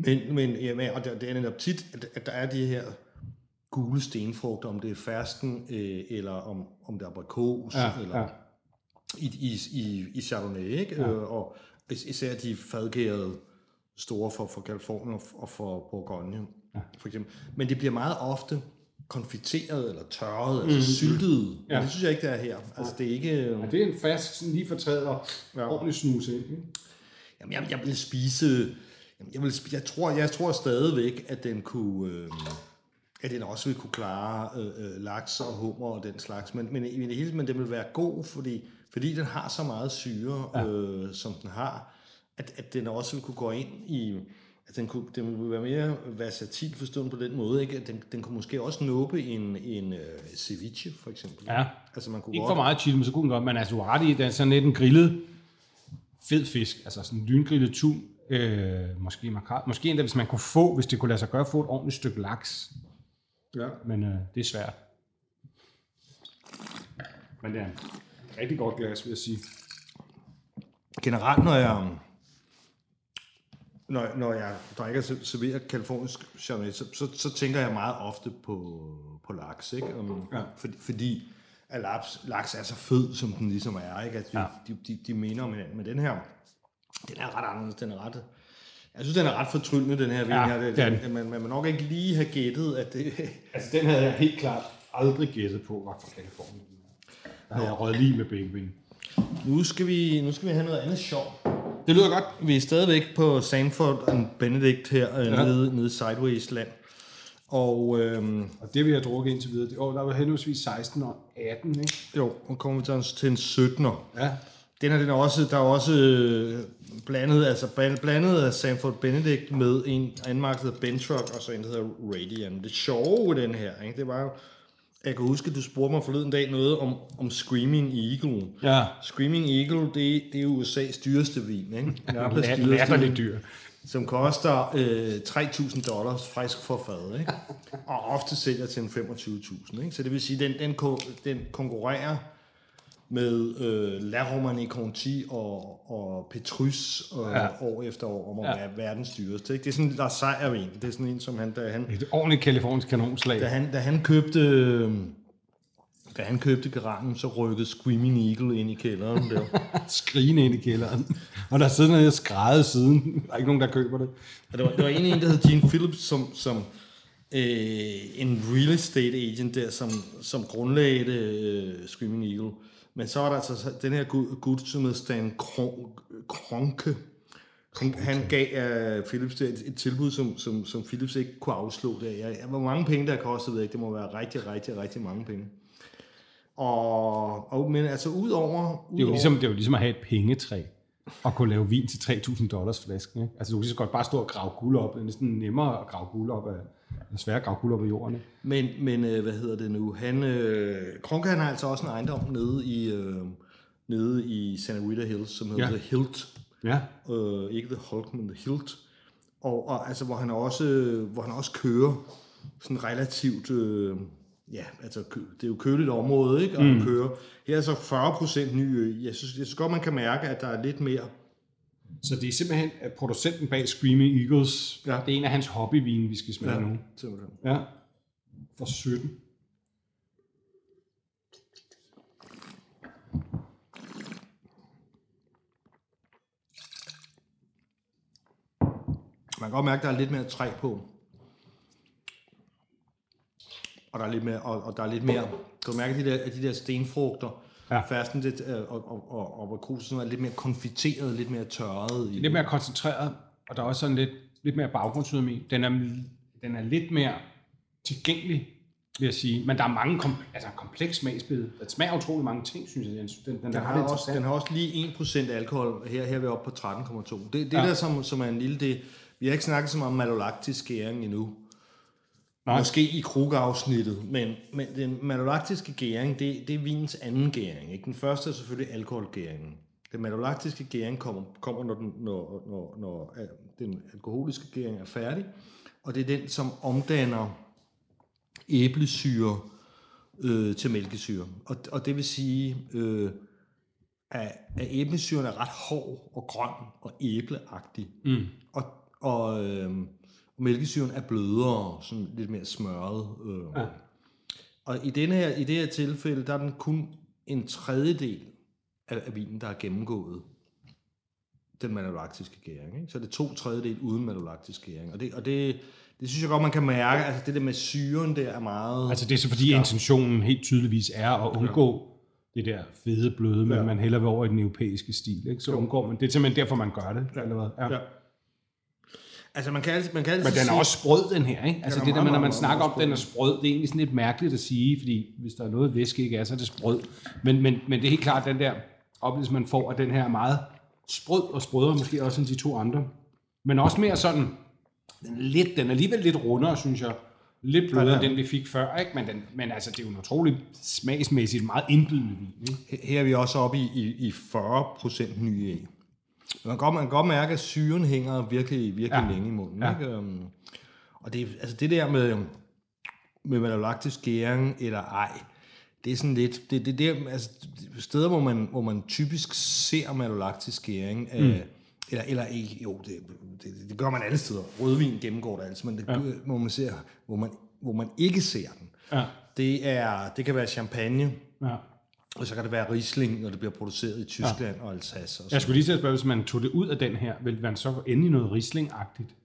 Ikke? Men, men ja, men- og det, det er netop tit, at, at der er de her gule stenfrugter, om det er fersken, øh, eller om, om det er aprikos, Ja, eller ja. I, i, i, i Chardonnay, ikke? Ja. Øh, og is- især de fadgærede store for, for Californien og for, og for Bourgogne, ja. for eksempel. Men det bliver meget ofte konfiteret eller tørret, altså syltet. Ja. Ja. Men det synes jeg ikke, det er her. Altså, det er ikke... Øh, Og det er en fersk, sådan lige fortræder Ja. ordentligt snus ind. Ikke? Jamen, jeg, jeg vil spise... Jamen, jeg, vil, spi- jeg, tror, jeg tror stadigvæk, at den kunne... Øh, at den også vil kunne klare øh, øh, laks og hummer og den slags. Men, men, i det hele, men den vil være god, fordi, fordi den har så meget syre, ja. øh, som den har, at, at den også vil kunne gå ind i... At den, kunne, den vil være mere versatil forstået på den måde, ikke? At den, den kunne måske også nåbe en, en uh, ceviche, for eksempel. Ja. Altså, man kunne Ikke for meget chili, men så kunne den godt, men altså du har ret i, at den er sådan lidt en grillet fed fisk, altså sådan en lyngrillet tun, øh, måske makrel, måske endda hvis man kunne få, hvis det kunne lade sig gøre, få et ordentligt stykke laks. Ja. Men øh, det er svært. Men det er rigtig godt glas, vil jeg sige. generelt, når jeg, når, når jeg drikker serverer kalifornisk chardonnay, så, så, så tænker jeg meget ofte på, på laks, ikke? Um, ja. fordi, fordi at laks, laks er så fed, som den ligesom er, ikke? At de, ja. de, de, de minder om hinanden. Men den her, den er ret anderledes, den er ret... Jeg synes, den er ret fortryllende, den her vin Ja, her. Det, den, man, man må nok ikke lige have gættet, at det... Altså den havde jeg helt klart aldrig gættet på, var fra Kalifornien. Havde jeg røget lige med begge ben. Nu skal vi, nu skal vi have noget andet sjovt. Det lyder godt. Vi er stadigvæk på Sanford and Benedict her, ja. Ja. nede, nede i Sideways land. Og øhm, Og det vi har drukket indtil videre, det, åh, der var henholdsvis 16 og 18, ikke? jo, nu kommer vi til en, til en 17'er. Ja. Den er, den er også, der er også øh, blandet, altså bland- blandet af Sanford Benedict med en hedder Bentrock, og så en, der hedder Radian. Det sjove ved den her, ikke, det var jo, jeg kan huske, at du spurgte mig forleden dag noget om, om Screaming Eagle. Ja. Screaming Eagle, det, det er USA's dyreste vin, ikke? <laughs> Lat- dyreste Latterligt vin dyr. som koster øh, 3.000 dollars frisk for fad, ikke? <laughs> og ofte sælger til en 25.000. Ikke? Så det vil sige, den, den, ko- den konkurrerer med øh, La Romanée Conti og, og Petrus øh, ja. År efter år om at Ja. være verdens dyreste. Ikke? Det er sådan en Lars Seier-vin. Det er sådan en, som han, da han, Et ordentligt kalifornisk kanonslag. da han, da han købte... øh, Da han købte Geranen, så rykkede Screaming Eagle ind i kælderen der. <laughs> Skrigende ind i kælderen. Og der sidder noget skrædde siden. Der er ikke nogen, der køber det. Og der var, der var en, en, der hed Gene Phillips, som, som øh, en real estate agent der, som, som grundlagde øh, Screaming Eagle. Men så var der altså så- den her gut, hed Stan Kron- Kronke. Han, gav uh, Philips et, et tilbud, som, som, som Philips ikke kunne afslå. Der. Jeg, jeg, hvor mange penge der kostede, ved ikke. Det må være rigtig, rigtig, rigtig mange penge. Og, og men altså udover... Det er, jo ligesom, det er jo ligesom at have et pengetræ og kunne lave vin til 3.000 dollars flasken. Ikke? Altså du kan lige så godt bare stå og grave guld op. Det er næsten nemmere at grave guld op af, er svært at grave guld op af jorden. Ikke? Men, men øh, hvad hedder det nu? Han, øh, Kronke, han har altså også en ejendom nede i, øh, nede i Santa Rita Hills, som hedder Ja. ja. The Hilt. Ja. Øh, ikke The Hulk, men The Hilt. Og, og altså, hvor han også, hvor han også kører sådan relativt... Øh, ja, altså, det er jo køligt område, ikke? Og mm. kører... Her er så 40 procent ny ø. Jeg synes, jeg synes godt, man kan mærke, at der er lidt mere... Så det er simpelthen at producenten bag Screaming Eagles. Ja. Det er en af hans hobbyvine, vi skal smage ja. nu. simpelthen. Ja. For 17. Man kan godt mærke, at der er lidt mere træ på. Og der er lidt mere, og, og der er lidt mere, kan du mærke, at de der, at de der stenfrugter, Ja. fasten det, øh, og, og, og, og aprikosen er lidt mere konfiteret, lidt mere tørret. I Lidt mere koncentreret, og der er også sådan lidt, lidt mere baggrundsødemi. Den er, den er lidt mere tilgængelig vil jeg sige. Men der er mange kom, altså, kompleks smagsbillede. Det smager utrolig mange ting, synes jeg. Den, den, den, Den har også, den har også lige 1% alkohol. Her, her er vi oppe på 13,2. Det, det Ja. der, som, som er en lille... Det, vi har ikke snakket så meget om malolaktisk gæring endnu. Nej. Måske i krugafsnittet, men, men den malolaktiske gæring, det, det er vinens anden gæring. Ikke? Den første er selvfølgelig alkoholgæringen. Den malolaktiske gæring kommer, kommer når, den, når, når, når øh, den alkoholiske gæring er færdig, og det er den, som omdanner æblesyre øh, til mælkesyre. Og, og det vil sige, øh, at, at æblesyren er ret hård og grøn og æbleagtig. Mm. Og, og, øh, og mælkesyren er blødere, sådan lidt mere smørret. Øh. Ja. Og i, denne her, i det her tilfælde, der er den kun en tredjedel af, af vinen, der er gennemgået den malolaktiske gæring. Ikke? Så det er to tredjedel uden malolaktisk gæring. Og det, og det, det synes jeg godt, man kan mærke. Altså det der med syren, der er meget... Altså det er så fordi intentionen helt tydeligvis er at undgå det der fede bløde, men Ja. man hælder vil over i den europæiske stil. Ikke? Så undgår man. Det er simpelthen derfor, man gør det. Eller hvad? Ja. Ja. Altså man kan altid, man kan altid Men den er sige- også sprød, den her. Ikke? Altså det der med, når man meget, snakker meget om, den er sprød, det er egentlig sådan lidt mærkeligt at sige, fordi hvis der er noget væske ikke er, så er det sprød. Men, men, men det er helt klart den der oplevelse, man får, at den her er meget sprød og sprødere, måske også end de to andre. Men også mere sådan, den er, lidt, den er alligevel lidt rundere, synes jeg. Lidt blødere Ja, end den, vi fik før, ikke? Men, den, men altså, det er jo en utrolig smagsmæssigt meget indbydende vin. Ikke? Her er vi også oppe i, i, i 40% nye æg. Man kan, godt, man kan godt mærke, at syren hænger virkelig, virkelig Ja. længe i munden. Ja. Ikke? Um, Og det, er- altså det der med, med malolaktisk gæring eller ej, det er sådan lidt, det, det der, altså steder, hvor man, hvor man typisk ser malolaktisk gæring, mm. øh, eller, eller ikke, jo, det, det, det, gør man alle steder. Rødvin gennemgår det altså, men det, ja. hvor, man ser, hvor, man, hvor man ikke ser den, Ja. det, er, det kan være champagne, Ja. Og så kan det være Riesling, når det bliver produceret i Tyskland ja. og Alsace. Og Jeg så. skulle lige til at spørge, hvis man tog det ud af den her, ville man så ende i noget Riesling-agtigt?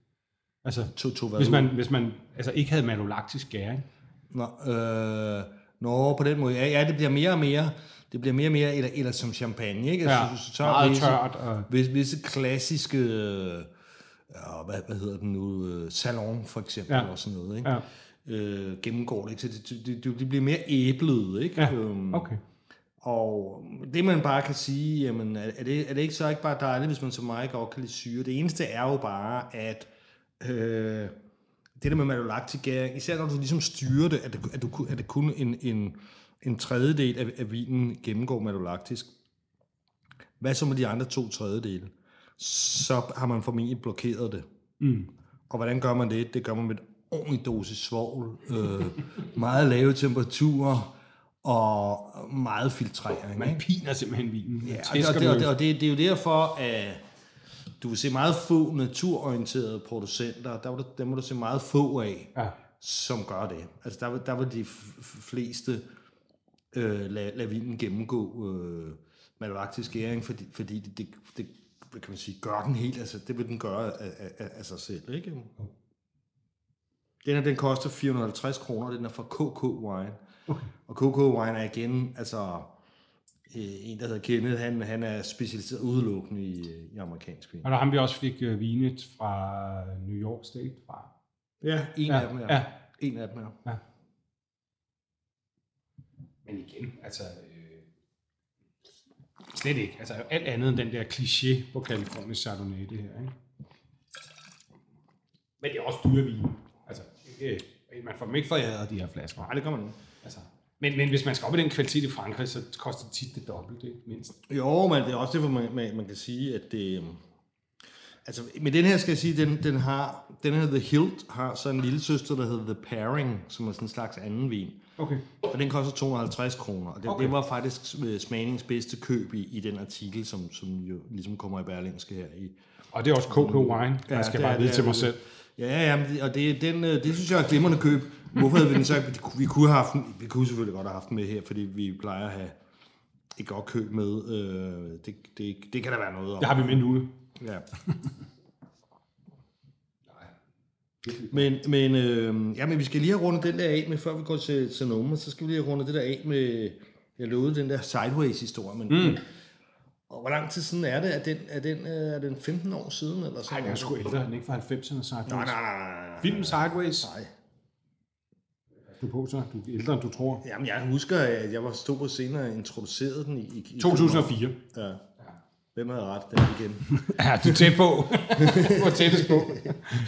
Altså, To, to, hvad hvis ud? man, hvis man altså ikke havde malolaktisk gæring. Nå, øh, nå, på den måde. Ja, ja, det bliver mere og mere, det bliver mere og mere, eller, eller som champagne, ikke? Ja, meget tørt og- Visse, visse klassiske, øh, hvad, hvad hedder den nu, øh, salon for eksempel, Ja. og sådan noget, ikke? Ja. Øh, gennemgår det, ikke? Så det, det, det, det bliver mere æblet, ikke? Ja, Øhm, okay. Og det man bare kan sige, jamen, er det, er det ikke så ikke bare dejligt, hvis man som mig godt kan lide syre? Det eneste er jo bare, at øh, det der med malolaktisk gæring, især når du ligesom styrer det, at det, at du, at det kun en, en, en tredjedel af, af vinen gennemgår malolaktisk. Hvad så med de andre to tredjedele? Så har man formentlig blokeret det. Mm. Og hvordan gør man det? Det gør man med en ordentlig dosis svovl, øh, <laughs> meget lave temperaturer og meget filtrering. Man piner simpelthen vinen. Ja, og, det, og, det, og det, det er jo derfor, at du vil se meget få naturorienterede producenter, der vil, dem må du se meget få af, Ja. som gør det. Altså der vil, der vil de fleste øh, lade, lade vinen gennemgå øh, malolaktisk gæring, fordi, fordi det, det, det, kan man sige, gør den helt, altså det vil den gøre af, af, af sig selv, ikke? Den her, den koster 450 kroner, den er fra KK Wine. Okay. Og KK Wine er igen, altså øh, en, der hedder Kenneth, han, han er specialiseret udelukkende i, i amerikansk vin. Og der har vi også fik uh, vinet fra New York State fra. Ja, en Ja, af dem, ja. ja. En af dem, ja. Men igen, altså... Øh, slet ikke. Altså alt andet end den der kliché på California Chardonnay, det her, ikke? Men det er også dyre vin. Altså, øh, man får dem ikke foræret, de her flasker. Nej, det man ikke. Altså, men, men hvis man skal op i den kvalitet i Frankrig, så koster det tit det dobbelte, mindst. Jo, men det er også derfor, man, man, man kan sige, at det... øhm, Altså, med den her skal jeg sige, den, den har... Den her The Hilt har så en lille søster, der hedder The Pairing, som er sådan en slags anden vin. Okay. Og den koster 250 kroner. Og det, Okay. det var faktisk øh, smagningens bedste køb i, i den artikel, som, som jo ligesom kommer i Berlingske her i, Og det er også KK Wine. Ja, jeg skal det bare vide det til mig selv. Ja, ja, det- og det, den, øh, det synes jeg er et glimrende køb. Hvorfor havde vi den så Vi kunne, have haft vi kunne selvfølgelig godt have haft den med her, fordi vi plejer at have et godt køb med. Øh, det, det, det kan der være noget om. Det har vi med nu. Ja. Men, men, øh, ja, men vi skal lige have rundet den der af med, før vi går til, til nummer, så skal vi lige have rundet det der af med, jeg lovede den der Sideways-historie, men, mm. og hvor lang tid siden er det? Er den, er den, øh, er den 15 år siden? Eller sådan Nej, den er sgu ældre. Den er ikke fra 90'erne, sagt. Nej, nej, nej, nej, nej. Film Sideways. Nej. Du på så? Du er ældre, end du tror. Jamen, jeg husker, at jeg var stod på scenen og introducerede den i... i i 2004. Ja. Hvem havde ret der igen? <laughs> Ja, du er tæt på. <laughs> du var tættest på.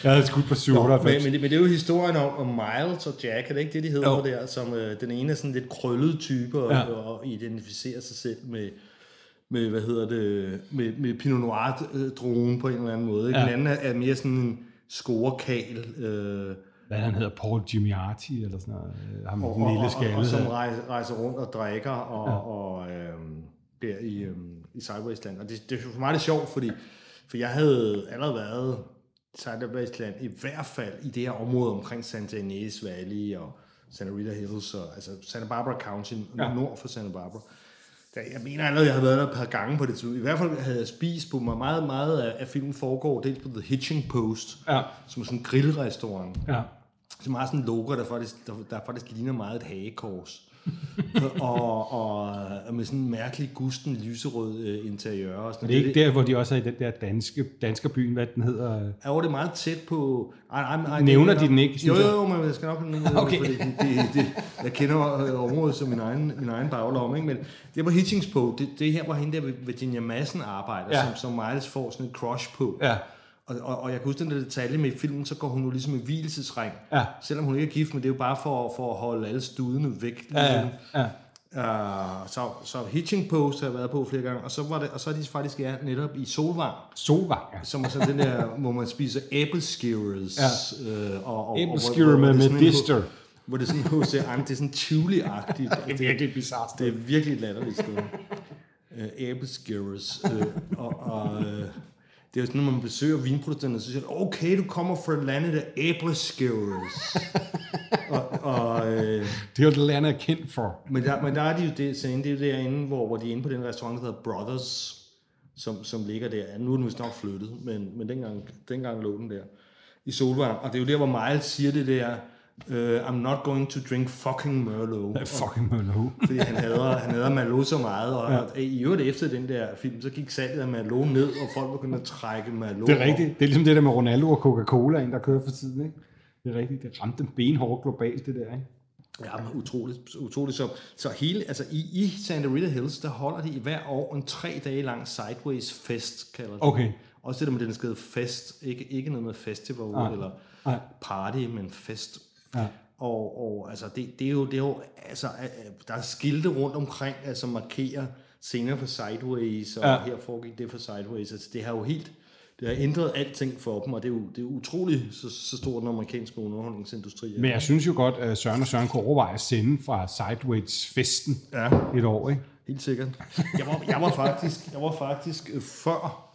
Jeg havde skudt på men, 97. men, det, men det er jo historien om, om Miles og Jack, er det ikke det, de hedder Jo. der? Som øh, den ene er sådan lidt krøllet type og, Ja. og identificerer sig selv med, med hvad hedder det, med, med Pinot Noir-druen på en eller anden måde. Ikke? Ja. Den anden er, er mere sådan en scorekal. Øh, Hvad han hedder, Paul Giamatti eller sådan noget. øh, Ham og, den lille og, og, skalle. og som rejser, rejser rundt og drikker og, ja. og øhm, der i, øhm, i Sidewaysland. Og det, det er for mig det sjovt, fordi for jeg havde allerede været i Sidewaysland, i hvert fald i det her område omkring Santa Ynez Valley og Santa Rita Hills, og, altså Santa Barbara County, Ja. nord for Santa Barbara. Der, jeg mener allerede, jeg havde været der et par gange på det tidspunkt. I hvert fald havde jeg spist på mig. Meget, meget af, af filmen foregår dels på The Hitching Post, Ja. som er sådan en grillrestaurant Ja. Som har sådan en logo, der faktisk, der, der faktisk ligner meget et hagekors. <laughs> og, og, og med sådan en mærkelig gusten lyserød øh, interiør. Og sådan Det er ikke der, hvor de også er i den der danske, danske byen, hvad den hedder. Er jo det er meget tæt på... Ej, ej, ej, Nævner det de den ikke, Jo, jo, jo, men jeg skal nok <laughs> nævne Okay. fordi det, det, det, jeg kender øh, området som min egen, min egen baglomme, ikke? men det på Hitchings på, det, det er her, hvor hende der Virginia Madsen arbejder, ja. som, som Miles får sådan et crush på. Ja. Og, og, og jeg kan huske den der detalje med i filmen, så går hun jo ligesom i hvilesesring. Ja. Selvom hun ikke er gift, men det er jo bare for, for at holde alle studene væk. Ja, ja, ja. Uh, så, så Hitching Post har jeg været på flere gange, og så, var det, og så er de faktisk ja, netop i Solvang, Solvang, ja. som er sådan den der, <laughs> hvor man spiser æbleskivers. Ja. Øh, og, og, hvor med det er sådan en- medister. Hvor det er sådan hos <laughs> det er sådan chili-agtigt. Det er virkelig bizarrt. Det er virkelig latterligt sted. Uh, æbleskivers. Uh, og, og øh, det er jo sådan, når man besøger vinproducenterne, så siger de, okay, du kommer fra landet af æbleskivers. <laughs> og, og øh, Det er jo det, landet er kendt for. men der, men der er de jo det, så det er jo derinde, hvor, hvor de er inde på den restaurant, der hedder Brothers, som, som ligger der. Nu er den vist nok flyttet, men, men dengang, dengang lå den der i Solvang. Og det er jo der, hvor Miles siger det der, uh, I'm not going to drink fucking Merlot. Ja, fucking Merlot. <laughs> Fordi han hader, han hader Merlot så meget, og, Ja. og i øvrigt efter den der film, så gik salget af Merlot ned, og folk begyndte at trække Merlot Det er rigtigt. Det er ligesom det der med Ronaldo og Coca-Cola, der kører for tiden, ikke? Det er rigtigt. Det ramte den benhårdt globalt, det der, ikke? Ja, men utroligt, utroligt. Så, så hele, altså i, i Santa Rita Hills, der holder de i hver år en tre dage lang Sideways Fest, kalder de. Okay. Også det der med, den skrevet fest, ikke, ikke noget med festival Nej. eller Nej. party, men fest. Ja. Og, og altså, det, det, er jo, det er jo, altså, øh, der er skilte rundt omkring, altså markerer scener for Sideways, og Ja. her foregik det for Sideways. Altså, det har jo helt, det har ændret alting for dem, og det er jo, det er utroligt, så, så stor den amerikanske underholdningsindustri er. Men jeg synes jo godt, at Søren og Søren kunne overveje at sende fra Sideways-festen Ja. et år, ikke? Helt sikkert. Jeg var, jeg var faktisk, jeg var faktisk øh, før,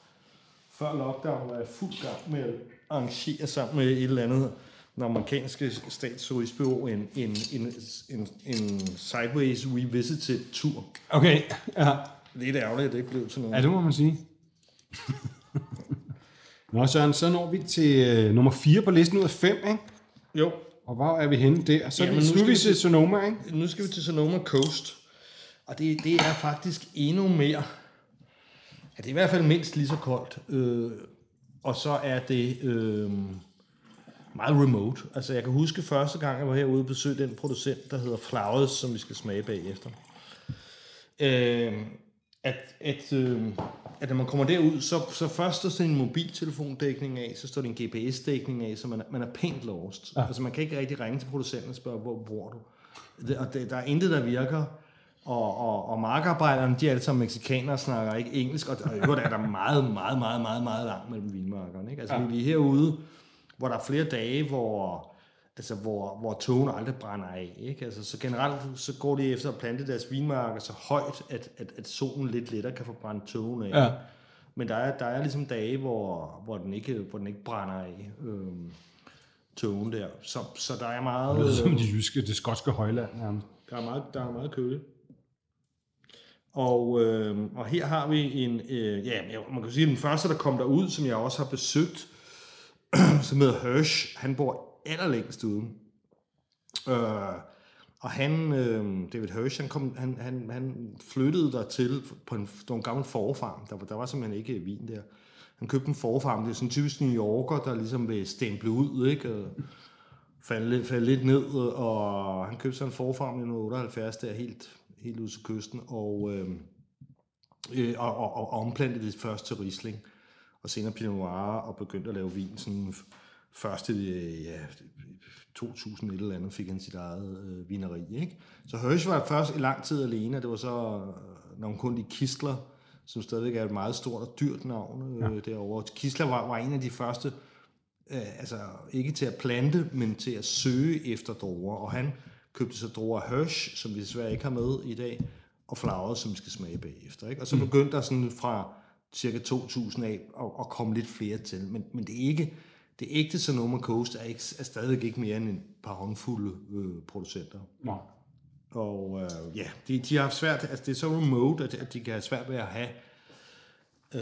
før lockdown, var jeg fuld gang med at arrangere sammen med et eller andet den amerikanske statsturistbureau en, en, en, en, en Sideways Revisited tur. Okay, ja. Lidt ærgerligt, at det ikke blev til noget. Ja, det må man sige. <laughs> Nå, Søren, så når vi til øh, nummer 4 på listen ud af 5, ikke? Jo, Og hvor er vi henne der? Så Jamen, vi, nu nu skal vi til- Sonoma, ikke? nu skal vi til Sonoma Coast. Og det, det er faktisk endnu mere... Ja, det er i hvert fald mindst lige så koldt. Øh, og så er det øh, meget remote. Altså, jeg kan huske første gang, jeg var herude og besøgte den producent, der hedder Flowers, som vi skal smage bagefter. Øh, at, at, øh, at når man kommer derud, så, så først står sådan en mobiltelefondækning af, så står der en GPS-dækning af, så man, er- man er pænt lost. Ja. Altså man kan ikke rigtig ringe til producenten og spørge, hvor bor du? Det, og det, der er intet, der virker. Og, og, og markarbejderne, de er alle sammen mexikanere og snakker ikke engelsk, og, og i øvrigt er der meget, meget, meget, meget, meget langt mellem vinmarkerne. Ikke? Altså ja. vi er herude, hvor der er flere dage, hvor, altså, hvor, hvor togene aldrig brænder af. Ikke? Altså, så generelt så går de efter at plante deres vinmarker så højt, at, at, at solen lidt lettere kan få brændt togene af. Ja. Men der er, der er ligesom dage, hvor, hvor, den, ikke, hvor den ikke brænder af. Øhm, togen der. Så, så der er meget... Det lyder som øh, det jyske, det skotske højland nærmest. der er meget, der er meget køligt. Og, øh, og her har vi en, øh, ja, man kan sige, den første, der kom derud, som jeg også har besøgt, <clears throat> som hedder Hirsch, han bor allerlængst ude. Øh, og han, øh, David Hirsch, han, kom, han, han, han flyttede der til på en, på en gammel forfarm. Der, var- der var simpelthen ikke vin der. Han købte en forfarm. Det er sådan typisk New Yorker, der ligesom vil stemple ud, ikke? Og faldt, lidt- faldt lidt ned, og han købte sig en forfarm i 1978, der helt, helt ude til kysten, og, øh, øh, og, og, og omplantede det først til Riesling, og senere Pinot Noir, og begyndte at lave vin sådan f- først i øh, ja, 2000 et eller andet fik han sit eget øh, vineri. Ikke? Så Hirsch var først i lang tid alene, og det var så øh, nogle kun de Kistler, som stadigvæk er et meget stort og dyrt navn øh, ja. derovre. Kistler var, var en af de første, øh, altså ikke til at plante, men til at søge efter druer, og han købte så druer Hirsch, som vi desværre ikke har med i dag, og flager, som vi skal smage bagefter. Ikke? Og så begyndte der sådan fra cirka 2000 af at, at komme lidt flere til, men, men det er ikke, det ægte Sonoma Coast er, ikke, er stadigvæk ikke mere end et par håndfulde øh, producenter. Nå. Og øh, ja, de, de har haft svært, altså det er så remote, at, at de kan have svært ved at have øh,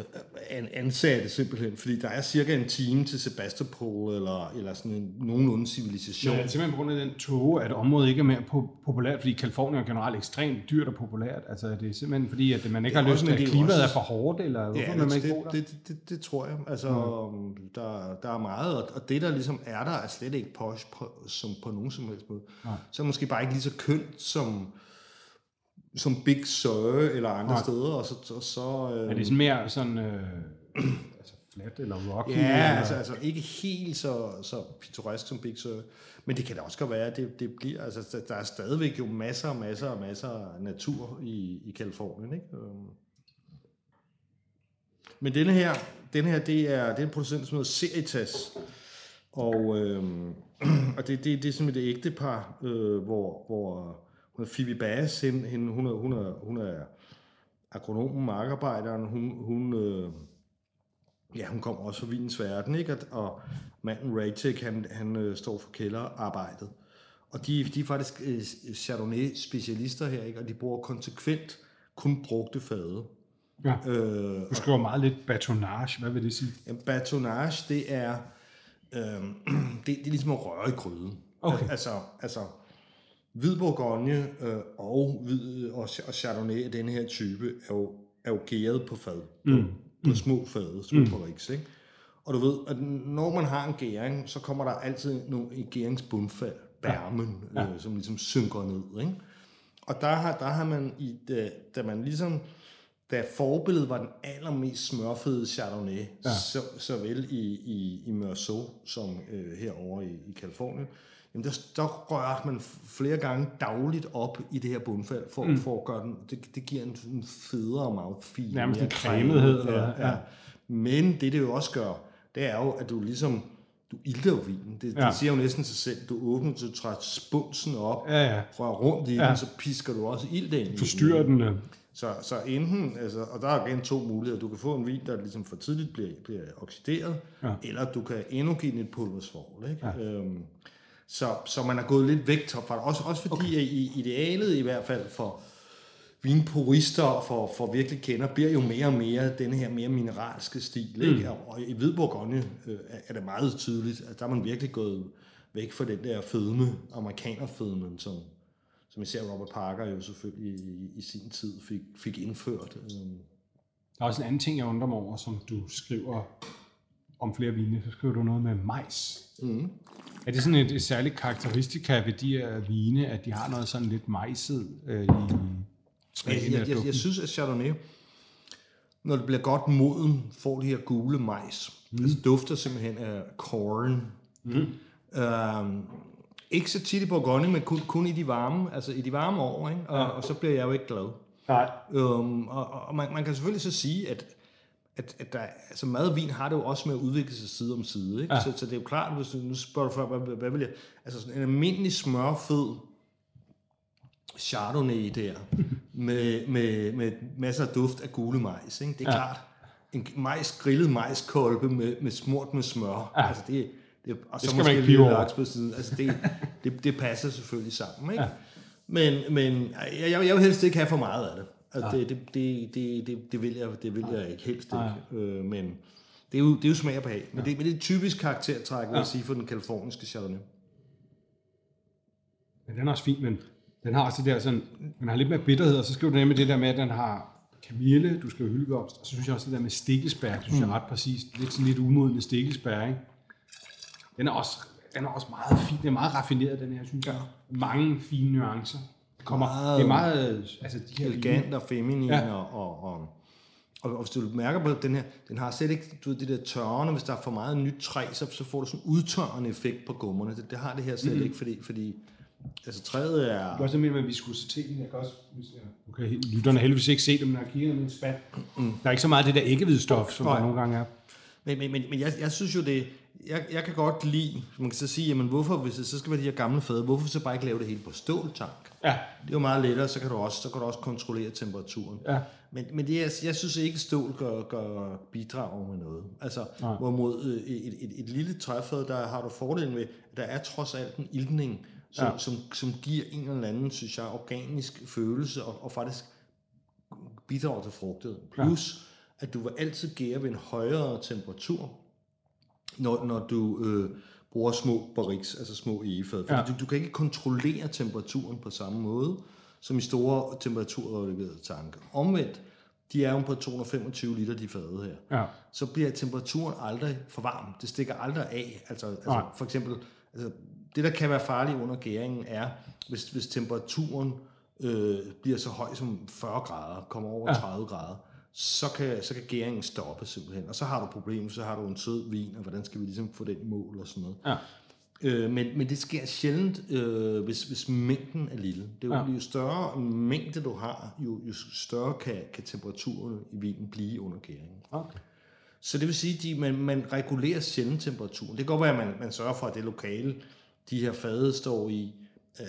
an, ansatte simpelthen, fordi der er cirka en time til Sebastopol, eller, eller sådan en nogenlunde civilisation. Ja, simpelthen på grund af den tåge, at området ikke er mere po- populært, fordi Kalifornien er generelt ekstremt dyrt og populært. Altså, det er simpelthen fordi, at man ikke Det har lyst til, at det klimaet også- er for hårdt, eller hvorfor Ja, vil man det, ikke der? det, det, det, det tror jeg. Altså, mm. der, der er meget, og, det, der ligesom er der, er slet ikke posh på, som på nogen som helst måde. Nej. Så er det måske bare ikke lige så kønt som, som Big Sur eller andre Nej. steder. Og så, så, så, øh, Er det sådan mere sådan, øh, <clears throat> altså flat eller rocky? Ja, eller? altså, altså ikke helt så, så pittoresk som Big Sur. Men det kan da også godt være, at det, det bliver... Altså, der- er stadigvæk jo masser og masser og masser af natur i, i Kalifornien, ikke? Øhm. Men denne her, denne her det, er, det er en producent, som hedder Seritas. Og, øhm, <clears throat> og det, det, det er simpelthen et ægtepar, øh, hvor, hvor hun Phoebe Bass, hende, hende, hun, er, hun, er, hun er agronomen, markarbejderen, hun, hun, øh, ja, hun kommer også fra vinens verden, ikke? Og, og manden Raytek, han, han øh, står for kælderarbejdet. Og de, de er faktisk øh, Chardonnay-specialister her, ikke? Og de bruger konsekvent kun brugte fade. Ja. Øh, Du skriver meget lidt batonage. Hvad vil det sige? en batonage, det er, øh, <clears throat> det, det er ligesom at røre i gryden. Okay. Altså, altså hvid bourgogne øh, og, hvid, og, og chardonnay af denne her type er jo, er jo gæret på fad. Mm. På, på små fade, små mm. rigs, ikke? Og du ved, at når man har en gæring, så kommer der altid nogle i gæringsbundfald, bærmen, ja. Ja. Øh, som ligesom synker ned, ikke? Og der har, der har man, i, da, da man ligesom, da forbilledet var den allermest smørfede Chardonnay, ja. så, såvel i, i, i Meursault som øh, herovre i, i Kalifornien, jamen der, der rørte man flere gange dagligt op i det her bundfald, for, mm. for at gøre den, det, det giver en, en federe mouthfeel. Nærmest en cremethed, Ja, ja. Ja. Men det, det jo også gør, det er jo, at du ligesom, du ilter jo vinen. Det, Ja. det siger jo næsten sig selv. Du åbner, du træder spunsen op, Ja, ja. rører rundt i Ja. den, så pisker du også ild ind i Forstyrrer den? øh, så, så enten, altså, og der er igen to muligheder. Du kan få en vin, der ligesom for tidligt bliver, bliver oxideret, Ja. eller du kan endnu give den et pulversvovl. Ikke? Ja. Øhm, så, så man er gået lidt væk fra det. Også, også fordi okay. i idealet i hvert fald for vinpurister, for, for virkelig kender, bliver jo mere og mere den her mere mineralske stil. Ikke? Og, og i Hvid Bourgogne øh, er- det meget tydeligt, at der er man virkelig gået væk fra den der fedme, amerikanerfedmen, som, som især Robert Parker jo selvfølgelig i, i sin tid fik, fik indført. Øhm, Der er også en anden ting, jeg undrer mig over, som du skriver om flere vine. Så skriver du noget med majs. Mm. Er det sådan et, et særligt karakteristika ved de her vine, at de har noget sådan lidt majset øh, i jeg, smagen jeg, jeg, duften? jeg synes, at Chardonnay, når det bliver godt moden, får de her gule majs. Mm. Altså dufter simpelthen af corn. Mm. Øhm, ikke så tit i Bourgogne, men kun, kun i de varme, altså i de varme år, ikke? Og, og så bliver jeg jo ikke glad. Nej. Øhm, og og man, man kan selvfølgelig så sige, at, at, at der, altså mad og vin har det jo også med at udvikle sig side om side. Ikke? Ja. Så, så det er jo klart, hvis du nu spørger du før, hvad, hvad, hvad vil jeg... Altså sådan en almindelig smørfed Chardonnay der, <laughs> med, med, med masser af duft af gule majs. Ikke? Det er Ja. klart, en majs, grillet majskolbe med, med smurt med smør. Ja. Altså det, det, og så skal man måske ikke lige pive over. laks på siden. Altså det, det, det passer selvfølgelig sammen. Ikke? Ja. Men, men jeg, jeg, jeg vil helst ikke have for meget af det. Altså, det, det, det, det, det, det, vil jeg, det vil jeg ikke helst ikke. Øh, men det er, jo, det er jo smag og behag. Men, det, men det er et typisk karaktertræk, vil jeg sige, for den kaliforniske Chardonnay. Men den er også fin, men den har også det der sådan, den har lidt mere bitterhed, og så skriver du nemlig det der med, at den har kamille, du skriver hyldeblomst, og så synes jeg også det der med stikkelsbær, det synes jeg er ret præcist, lidt sådan lidt umodende stikkelsbær, ikke? Den er også den er også meget fin. Den er meget raffineret, den her, synes jeg. Mange fine nuancer. Det Kommer, Meget- det er meget, altså de her elegant og feminin, Ja. og, og, og, og, og hvis du mærker på den her, den har slet ikke, du ved, det der tørrende, hvis der er for meget nyt træ, så, så får du sådan en udtørrende effekt på gummerne. Det, det har det her slet mm. ikke, fordi, fordi altså træet er... Det er også med, at viskositeten. Jeg kan også, hvis jeg, okay, lytterne har heldigvis ikke set det, men når jeg kigger ned i en spand, mm. der er ikke så meget af det der æggehvidstof, som Nej. der nogle gange er. Men, men, men, men jeg, jeg synes jo det, jeg, jeg kan godt lide, man kan så sige, jamen hvorfor, hvis det så skal være de her gamle fade, hvorfor så bare ikke lave det hele på ståltank? Ja, Det er jo meget lettere, så kan du også, så kan du også kontrollere temperaturen. Ja. Men, men det er, jeg synes ikke, stål gør, gør bidrager med noget. Altså, Nej. hvorimod øh, et, et, et, lille træfad, der har du fordelen ved, at der er trods alt en ildning, som, Ja. ja. som, som giver en eller anden, synes jeg, organisk følelse, og, og faktisk bidrager til frugtet. Plus, at du vil altid gære ved en højere temperatur, når, når du øh, bruger små barriks, altså små egefad. Fordi Ja. du, du kan ikke kontrollere temperaturen på samme måde, som i store temperaturregulerede tanke. Omvendt, de er jo på 225 liter, de fade her. ja. Så bliver temperaturen aldrig for varm. Det stikker aldrig af. Altså, altså Nej. for eksempel, altså, det der kan være farligt under gæringen er, hvis, hvis temperaturen øh, bliver så høj som 40 grader, kommer over ja. 30 grader, så kan, så kan gæringen stoppe simpelthen. Og så har du problemer, så har du en sød vin, og hvordan skal vi ligesom få den i mål og sådan noget. Ja. Øh, men, men det sker sjældent, øh, hvis, hvis mængden er lille. Det er jo, Ja. ja. jo større mængde du har, jo, jo større kan, kan temperaturen i vinen blive under gæringen. Okay. Så det vil sige, at man, man regulerer sjældent temperaturen. Det kan godt være, at man, man sørger for, at det lokale, de her fade står i, øh,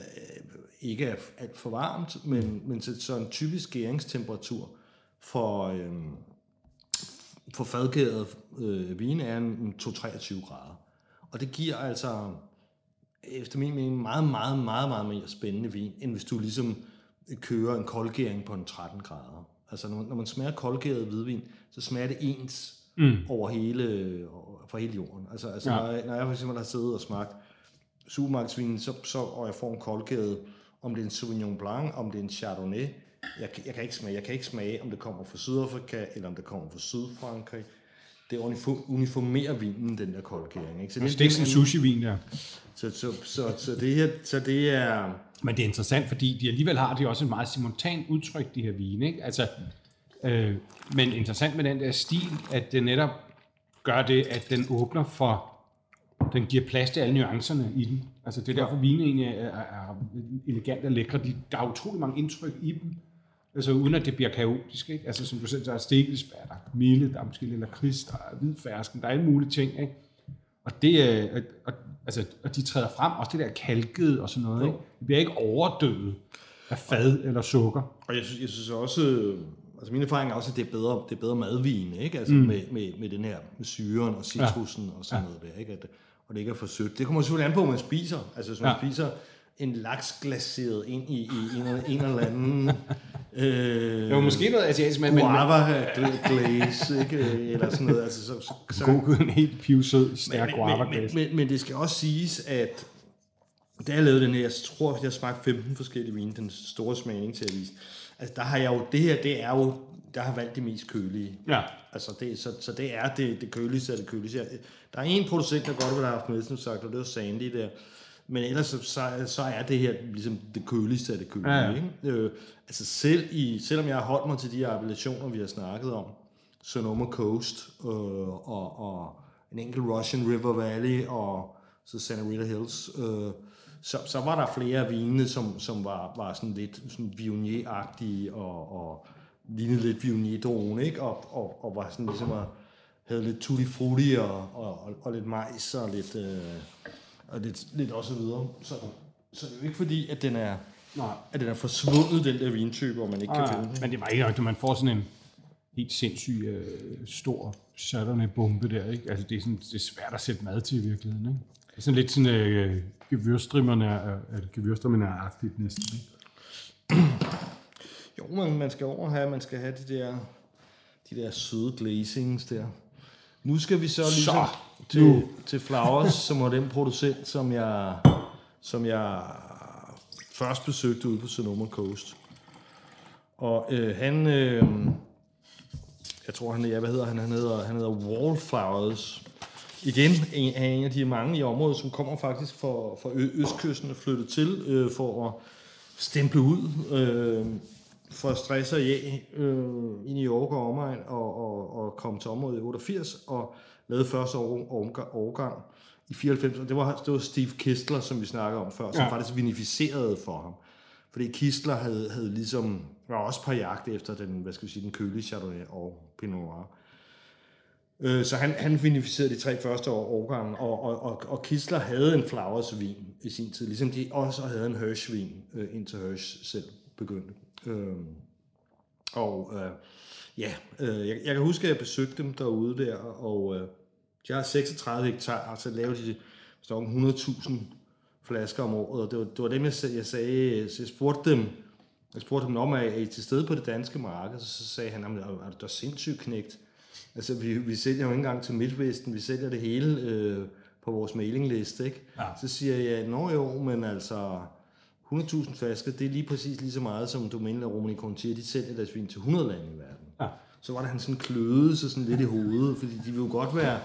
ikke er alt for varmt, men, men så, så en typisk gæringstemperatur for, øh, for fadgæret øh, vin er en, en 2-23 grader. Og det giver altså, efter min mening, meget, meget, meget, meget mere spændende vin, end hvis du ligesom kører en koldgæring på en 13 grader. Altså når man, når man smager koldgæret hvidvin, så smager det ens mm. over hele, over, for hele jorden. Altså, altså ja. når, jeg, når jeg for eksempel har siddet og smagt supermarkedsvin, så, så, og jeg får en koldgæret, om det er en Sauvignon Blanc, om det er en Chardonnay, jeg, kan- jeg, kan ikke smage, jeg kan ikke smage, om det kommer fra Sydafrika, eller om det kommer fra Sydfrankrig. Det uniform, uniformerer vinen, den der koldgæring. Ikke? Så, Det er ikke sådan en sushi-vin der. så, så, så, så, det her, så det er... Men det er interessant, fordi de alligevel har de også et meget simultant udtryk, de her vine. Ikke? Altså, øh, men interessant med den der stil, at det netop gør det, at den åbner for, den giver plads til alle nuancerne i den. Altså det er derfor, vine egentlig er, er, er elegant og lækre. De, der er utrolig mange indtryk i dem, altså uden at det bliver kaotisk. Ikke? Altså som du selv, er stikkelsbær, der er kamille, der er måske lidt lakrids, der er hvidfærsken, der er alle mulige ting. Ikke? Og, det, øh, og, og, altså, og de træder frem, også det der kalkede og sådan noget. Ikke? Det bliver ikke overdøvet af fad eller sukker. Og jeg synes, jeg synes også, øh, altså min erfaring er også, at det er bedre, det er bedre madvin, ikke? Altså mm. med, med, med, den her, med syren og citrusen ja. og sådan ja. noget der, ikke? At, og det ikke er for sødt. Det kommer selvfølgelig an på, hvad man spiser. Altså hvis man ja. spiser en laks glaseret ind i, i en, eller- en eller anden øh, Jo, måske noget asiatisk, men, guava gla- glaze, ikke? Eller sådan noget. Altså, så, så, god, en helt pivsød, stærk men, guava men, men, men, men det skal også siges, at da jeg lavede den her, jeg tror, jeg smagte 15 forskellige vine, den store smagning til at vise. Altså, der har jeg jo, det her, det er jo, der har valgt det mest kølige. Ja. Altså, det, så, så det er det, det køligste af det køligste. Der er en producent, der godt ville have haft med, som sagt, og det var Sandy der. Men ellers så, så, så er det her ligesom det køligste af det kølige. Ja, Ja. Ikke? Øh, altså selv i, selvom jeg har holdt mig til de appellationer, vi har snakket om, Sonoma Coast øh, og, og en enkelt Russian River Valley og så Santa Rita Hills, øh, så, så var der flere af vinene, som, som var, var sådan lidt sådan Viognier-agtige og, og lignede lidt Viognier-drone, ikke? Og, og, og var sådan ligesom at, havde lidt tutti frutti og, og, og, og lidt majs og lidt, øh, og lidt, lidt også videre. Så, så det er jo ikke fordi, at den er, Nej. at den er forsvundet, den der vintype, hvor man ikke kan finde Ja, den. men det var ikke når man får sådan en helt sindssyg øh, stor Chardonnay-bombe der, ikke? Altså, det er, sådan, det er svært at sætte mad til i virkeligheden, ikke? Det er sådan lidt sådan øh, gevyrstrimmerne er, er, gevyrstrimmerne er agtigt næsten, ikke? Jo, man, man skal over have, man skal have de der, de der søde glazings der. Nu skal vi så ligesom Så, til, nu. til Flowers, som var den producent, som jeg, som jeg først besøgte ude på Sonoma Coast. Og øh, han, øh, jeg tror han, ja, hvad hedder han? Han hedder, han hedder Wallflowers. igen en, en af de mange i området, som kommer faktisk fra, fra ø- østkysten og flyttet til øh, for at stemple ud øh, for stress og ja øh, i New York og omegn og, og, og komme til området i 88 og lavede første år, årgang, i 94. Og det var, det var Steve Kistler, som vi snakkede om før, som Ja. faktisk vinificerede for ham. Fordi Kistler havde, havde ligesom, var også på jagt efter den, hvad skal vi sige, den kølige Chardonnay og Pinot Noir. Øh, Så han, han vinificerede de tre første år, årgange, og, og, og, og Kistler havde en Flowers vin i sin tid, ligesom de også havde en Hirsch vin, øh, indtil Hirsch selv begyndte. Øh, og øh, ja, øh, jeg, jeg kan huske, at jeg besøgte dem derude der, og øh, de har 36 hektar, så laver de nok 100.000 flasker om året, og det var, det var dem, jeg, jeg sagde, så jeg spurgte dem, jeg spurgte dem om, er I til stede på det danske marked? Så sagde han, "Jamen, er du da sindssygt knægt? Altså, vi, vi sælger jo ikke engang til Midtvesten, vi sælger det hele øh, på vores mailingliste, ikke? Ja. Så siger jeg, nå jo, men altså, 100.000 flasker, det er lige præcis lige så meget, som Domenico Romani Conti, de sælger deres vin til 100 lande i verden. Ja. Så var der han sådan kløede sig sådan lidt i hovedet, fordi de vil jo godt være,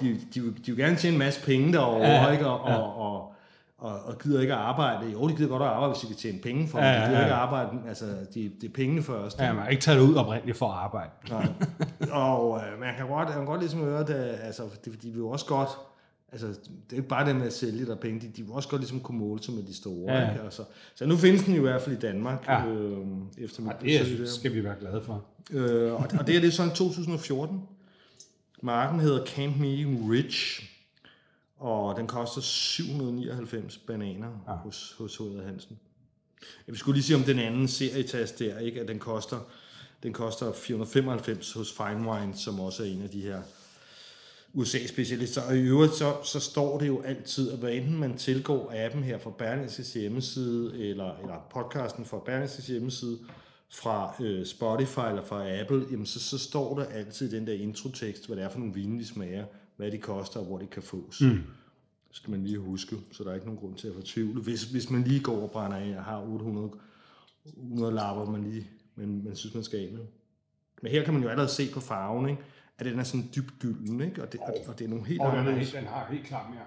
de, de, de vil gerne tjene en masse penge derovre, Ja, ja, ja, ikke? Og, og, og, og, og gider ikke at arbejde. Jo, de gider godt at arbejde, hvis de kan tjene penge for Ja, det. ja, De gider ja. ikke at arbejde, altså, det, det er pengene først. Ja, man har ikke taget det ud oprindeligt for at arbejde. Nej. og øh, man kan godt, man kan godt ligesom høre, at altså, det, de vil jo også godt, altså, det er ikke bare det med at sælge der penge, de, de vil også godt ligesom kunne måle sig med de store. Ja. Ja. Ikke? Altså, så nu findes den i hvert fald i Danmark, Ja. øh, efter mit Det besøg der. skal vi være glade for. Øh, og, og det er det er sådan 2014. Marken hedder Camp Meeting Ridge, og den koster 799 bananer ja. hos, hos H.J. Hansen. Jeg skulle lige sige om den anden serietast der, ikke? at den koster, den koster 495 hos Fine Wine, som også er en af de her USA-specialister. Og i øvrigt, så, så står det jo altid, at hvad enten man tilgår appen her fra Berlingskes hjemmeside, eller, eller podcasten fra Berlingskes hjemmeside, fra øh, Spotify eller fra Apple, jamen så, så står der altid i den der introtekst, hvad det er for nogle vine, de smager, hvad de koster, og hvor de kan fås. Mm. Det skal man lige huske, så der er ikke nogen grund til at fortvivle. Hvis, hvis man lige går og brænder af og har 800, 800 lapper, man lige man, man synes, man skal af med. Men her kan man jo allerede se på farven, ikke? At den er sådan dybt gylden, ikke? Og, det, og, og det er nogle helt Og den, andre, den har helt klart mere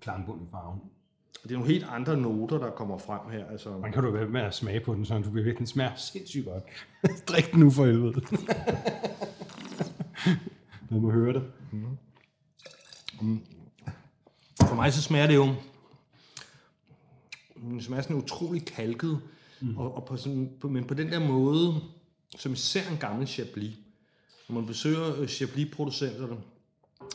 klangbund i farven. det er nogle helt andre noter, der kommer frem her. Altså, Man kan du være med at smage på den, så du vil virkelig den smager sindssygt godt. <laughs> Drik den nu for helvede. <laughs> Man må høre det. For mig så smager det jo, den smager sådan utrolig kalket, mm. og, og på sådan, på, men på den der måde, som især en gammel Chablis. Når man besøger øh, Chablis-producenterne,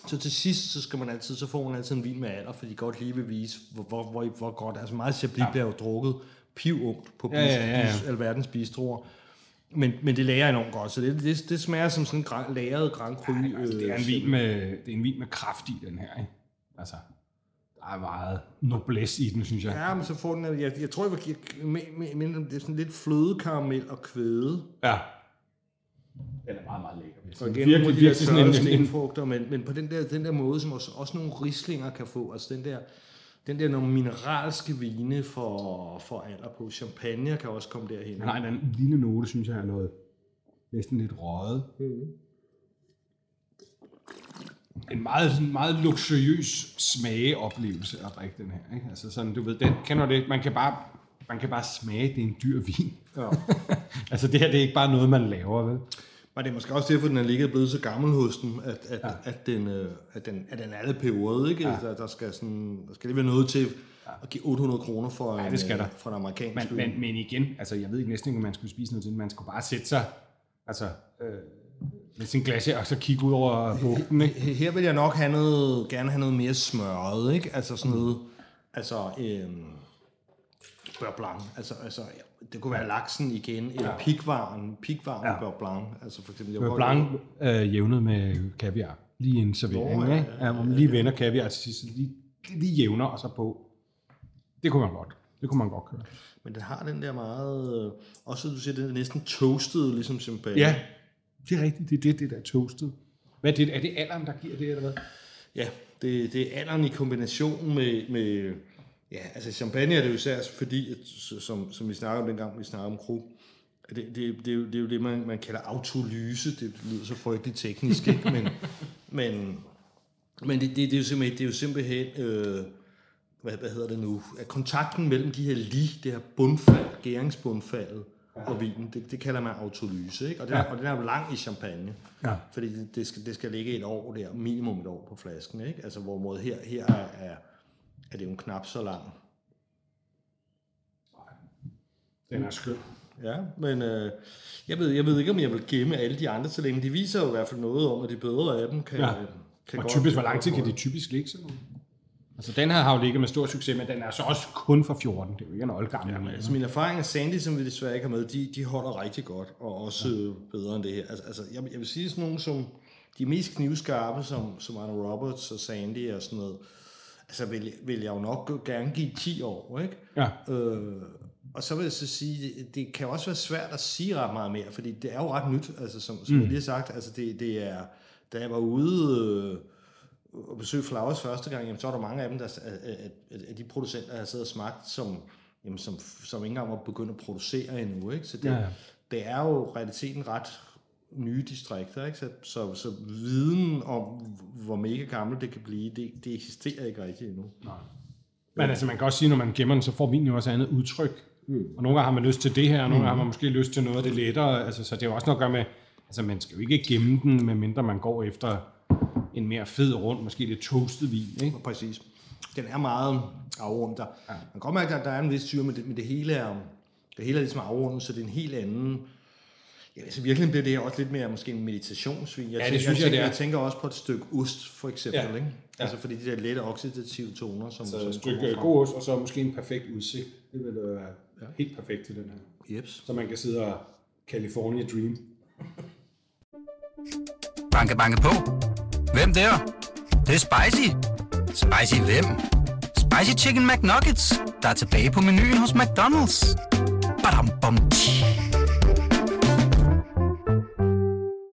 så til sidst, så skal man altid, så får man altid en vin med alder, for de godt lige vil vise, hvor, hvor, hvor, hvor godt, altså meget Chablis ja. bliver jo drukket pivungt på Ja, ja, ja, ja. alverdens bistroer. Men, men det lærer enormt godt, så det, det, det smager som sådan en gran, lagret Grand Cru. Altså, det, er en øh, vin med, det er en vin med kraft i den her. Ikke? Altså, der er meget noblesse i den, synes jeg. Ja, men så får den, jeg, jeg tror, jeg vil give, med, med, med, det er sådan lidt flødekaramel og kvæde. Ja. Den er meget, meget lækker. Og igen, virkelig, virkelig, virkelig sådan en, en, en, stenfrugter, men, men på den der, den der måde, som også, også nogle rislinger kan få, altså den der, den der nogle mineralske vine for, for alder på. Champagne kan også komme derhen. den har en anden lille note, synes jeg, er noget næsten lidt røget. En meget, sådan meget luksuriøs smageoplevelse at drikke den her. Ikke? Altså sådan, du ved, den, kender det? Man kan bare, man kan bare smage, det er en dyr vin. Ja. <laughs> altså det her, det er ikke bare noget, man laver, vel? Og det er måske også derfor, den er ligget blevet så gammel hos dem, at, at, ja. at, den, øh, at, den, at den er lidt periode, ikke? Ja. Der, der, skal sådan, der skal lige være noget til at give 800 kroner for, Ja, en, det skal øh, der. for en amerikansk Men, men, men igen, altså jeg ved ikke næsten ikke, om man skulle spise noget til. Man skulle bare sætte sig, altså øh, med sin glas her, og så kigge ud over bugten, ikke? Her her vil jeg nok have noget, gerne have noget mere smørret, ikke? Altså sådan noget, altså øhm, beurre blanc, altså, altså ja, det kunne være laksen igen, eller pikvaren, pikvaren ja. beurre blanc, altså for eksempel. jeg Beurre blanc øh, jævnet med kaviar. Lige en servering, ja, ja, ja, ja, man lige vender kaviar til sidst, lige, lige jævner og så på. Det kunne man godt. Det kunne man godt køre. Men den har den der meget, øh, også du siger, den er næsten toastet, ligesom champagne. Ja, det er rigtigt. Det er det, det der er toastet. Hvad er det? Er det alderen, der giver det, eller hvad? Ja, det, det er alderen i kombination med, med ja, altså champagne er det jo især fordi, at, som, som vi snakkede om dengang, vi snakkede om kru, det, det, det, er jo, det er jo det, man, man kalder autolyse. Det lyder så frygteligt teknisk, ikke? Men, <laughs> men Men det, det, det, er jo simpelthen, det er jo simpelthen øh, hvad, hvad hedder det nu, at kontakten mellem de her lige, det her bundfald, gæringsbundfaldet og vinen, det, det kalder man autolyse, ikke? Og, den, ja. og den er jo lang i champagne, Ja. fordi det, det, skal, det skal ligge et år der, minimum et år på flasken, ikke? Altså hvorimod her, her er, er, er det jo en knap så lang. Den er skøn. Ja, men øh, jeg, ved, jeg ved ikke, om jeg vil gemme alle de andre til længe. De viser jo i hvert fald noget om, at de bedre af dem kan, Ja. kan Og typisk, hvor lang tid kan de typisk ligge sådan nogle? Altså, den her har jo ligget med stor succes, men den er så også kun for 14. Det er jo ikke en oldgammel. Ja, Altså min erfaring af Sandy, som vi desværre ikke har med, de, de holder rigtig godt, og også ja. bedre end det her. Altså, altså jeg, jeg vil sige sådan nogle som, de mest knivskarpe, som, som Anna Roberts og Sandy og sådan noget, altså vil, vil jeg jo nok gerne give 10 år, ikke? Ja. Øh, og så vil jeg så sige, det, det kan også være svært at sige ret meget mere, fordi det er jo ret nyt, altså som, som mm. jeg lige har sagt, altså det, det er, da jeg var ude øh, og besøge Flowers første gang, jamen, så var der mange af dem, der, at, at, at de producenter, jeg siddet og smagt, som, jamen, som, som ikke engang var begyndt at producere endnu, ikke? Så det, Ja, det er jo realiteten ret nye distrikter, ikke? Så, så, så viden om, hvor mega gammel det kan blive, det, det eksisterer ikke rigtigt endnu. Men altså, man kan også sige, når man gemmer den, så får vinen jo også andet udtryk. Mm. Og nogle gange har man lyst til det her, og nogle gange har man måske lyst til noget af det lettere. Altså, så det er jo også noget at gøre med, altså man skal jo ikke gemme den, medmindre man går efter en mere fed rund, måske lidt toasted vin. Ikke? Præcis. Den er meget afrundet. Der. Ja. Man kan godt mærke, at der er en vis syre, men det, men det hele er, det hele er ligesom afrundet, så det er en helt anden... Ja, altså virkelig bliver det her også lidt mere måske en meditationsvin. Jeg Ja, det tænker, synes jeg, tænker, det er. Jeg tænker også på et stykke ost, for eksempel. Ja. Ikke? Ja. Altså fordi de der lette oxidative toner, som, Så som et stykke frem. god ost, og så måske en perfekt udsigt. Det vil være ja. helt perfekt til den her. Jeps. Så man kan sidde og California Dream. Banke, banke på. Hvem der? Det, det er spicy. Spicy hvem? Spicy Chicken McNuggets, der er tilbage på menuen hos McDonald's. Badum, bom, tji.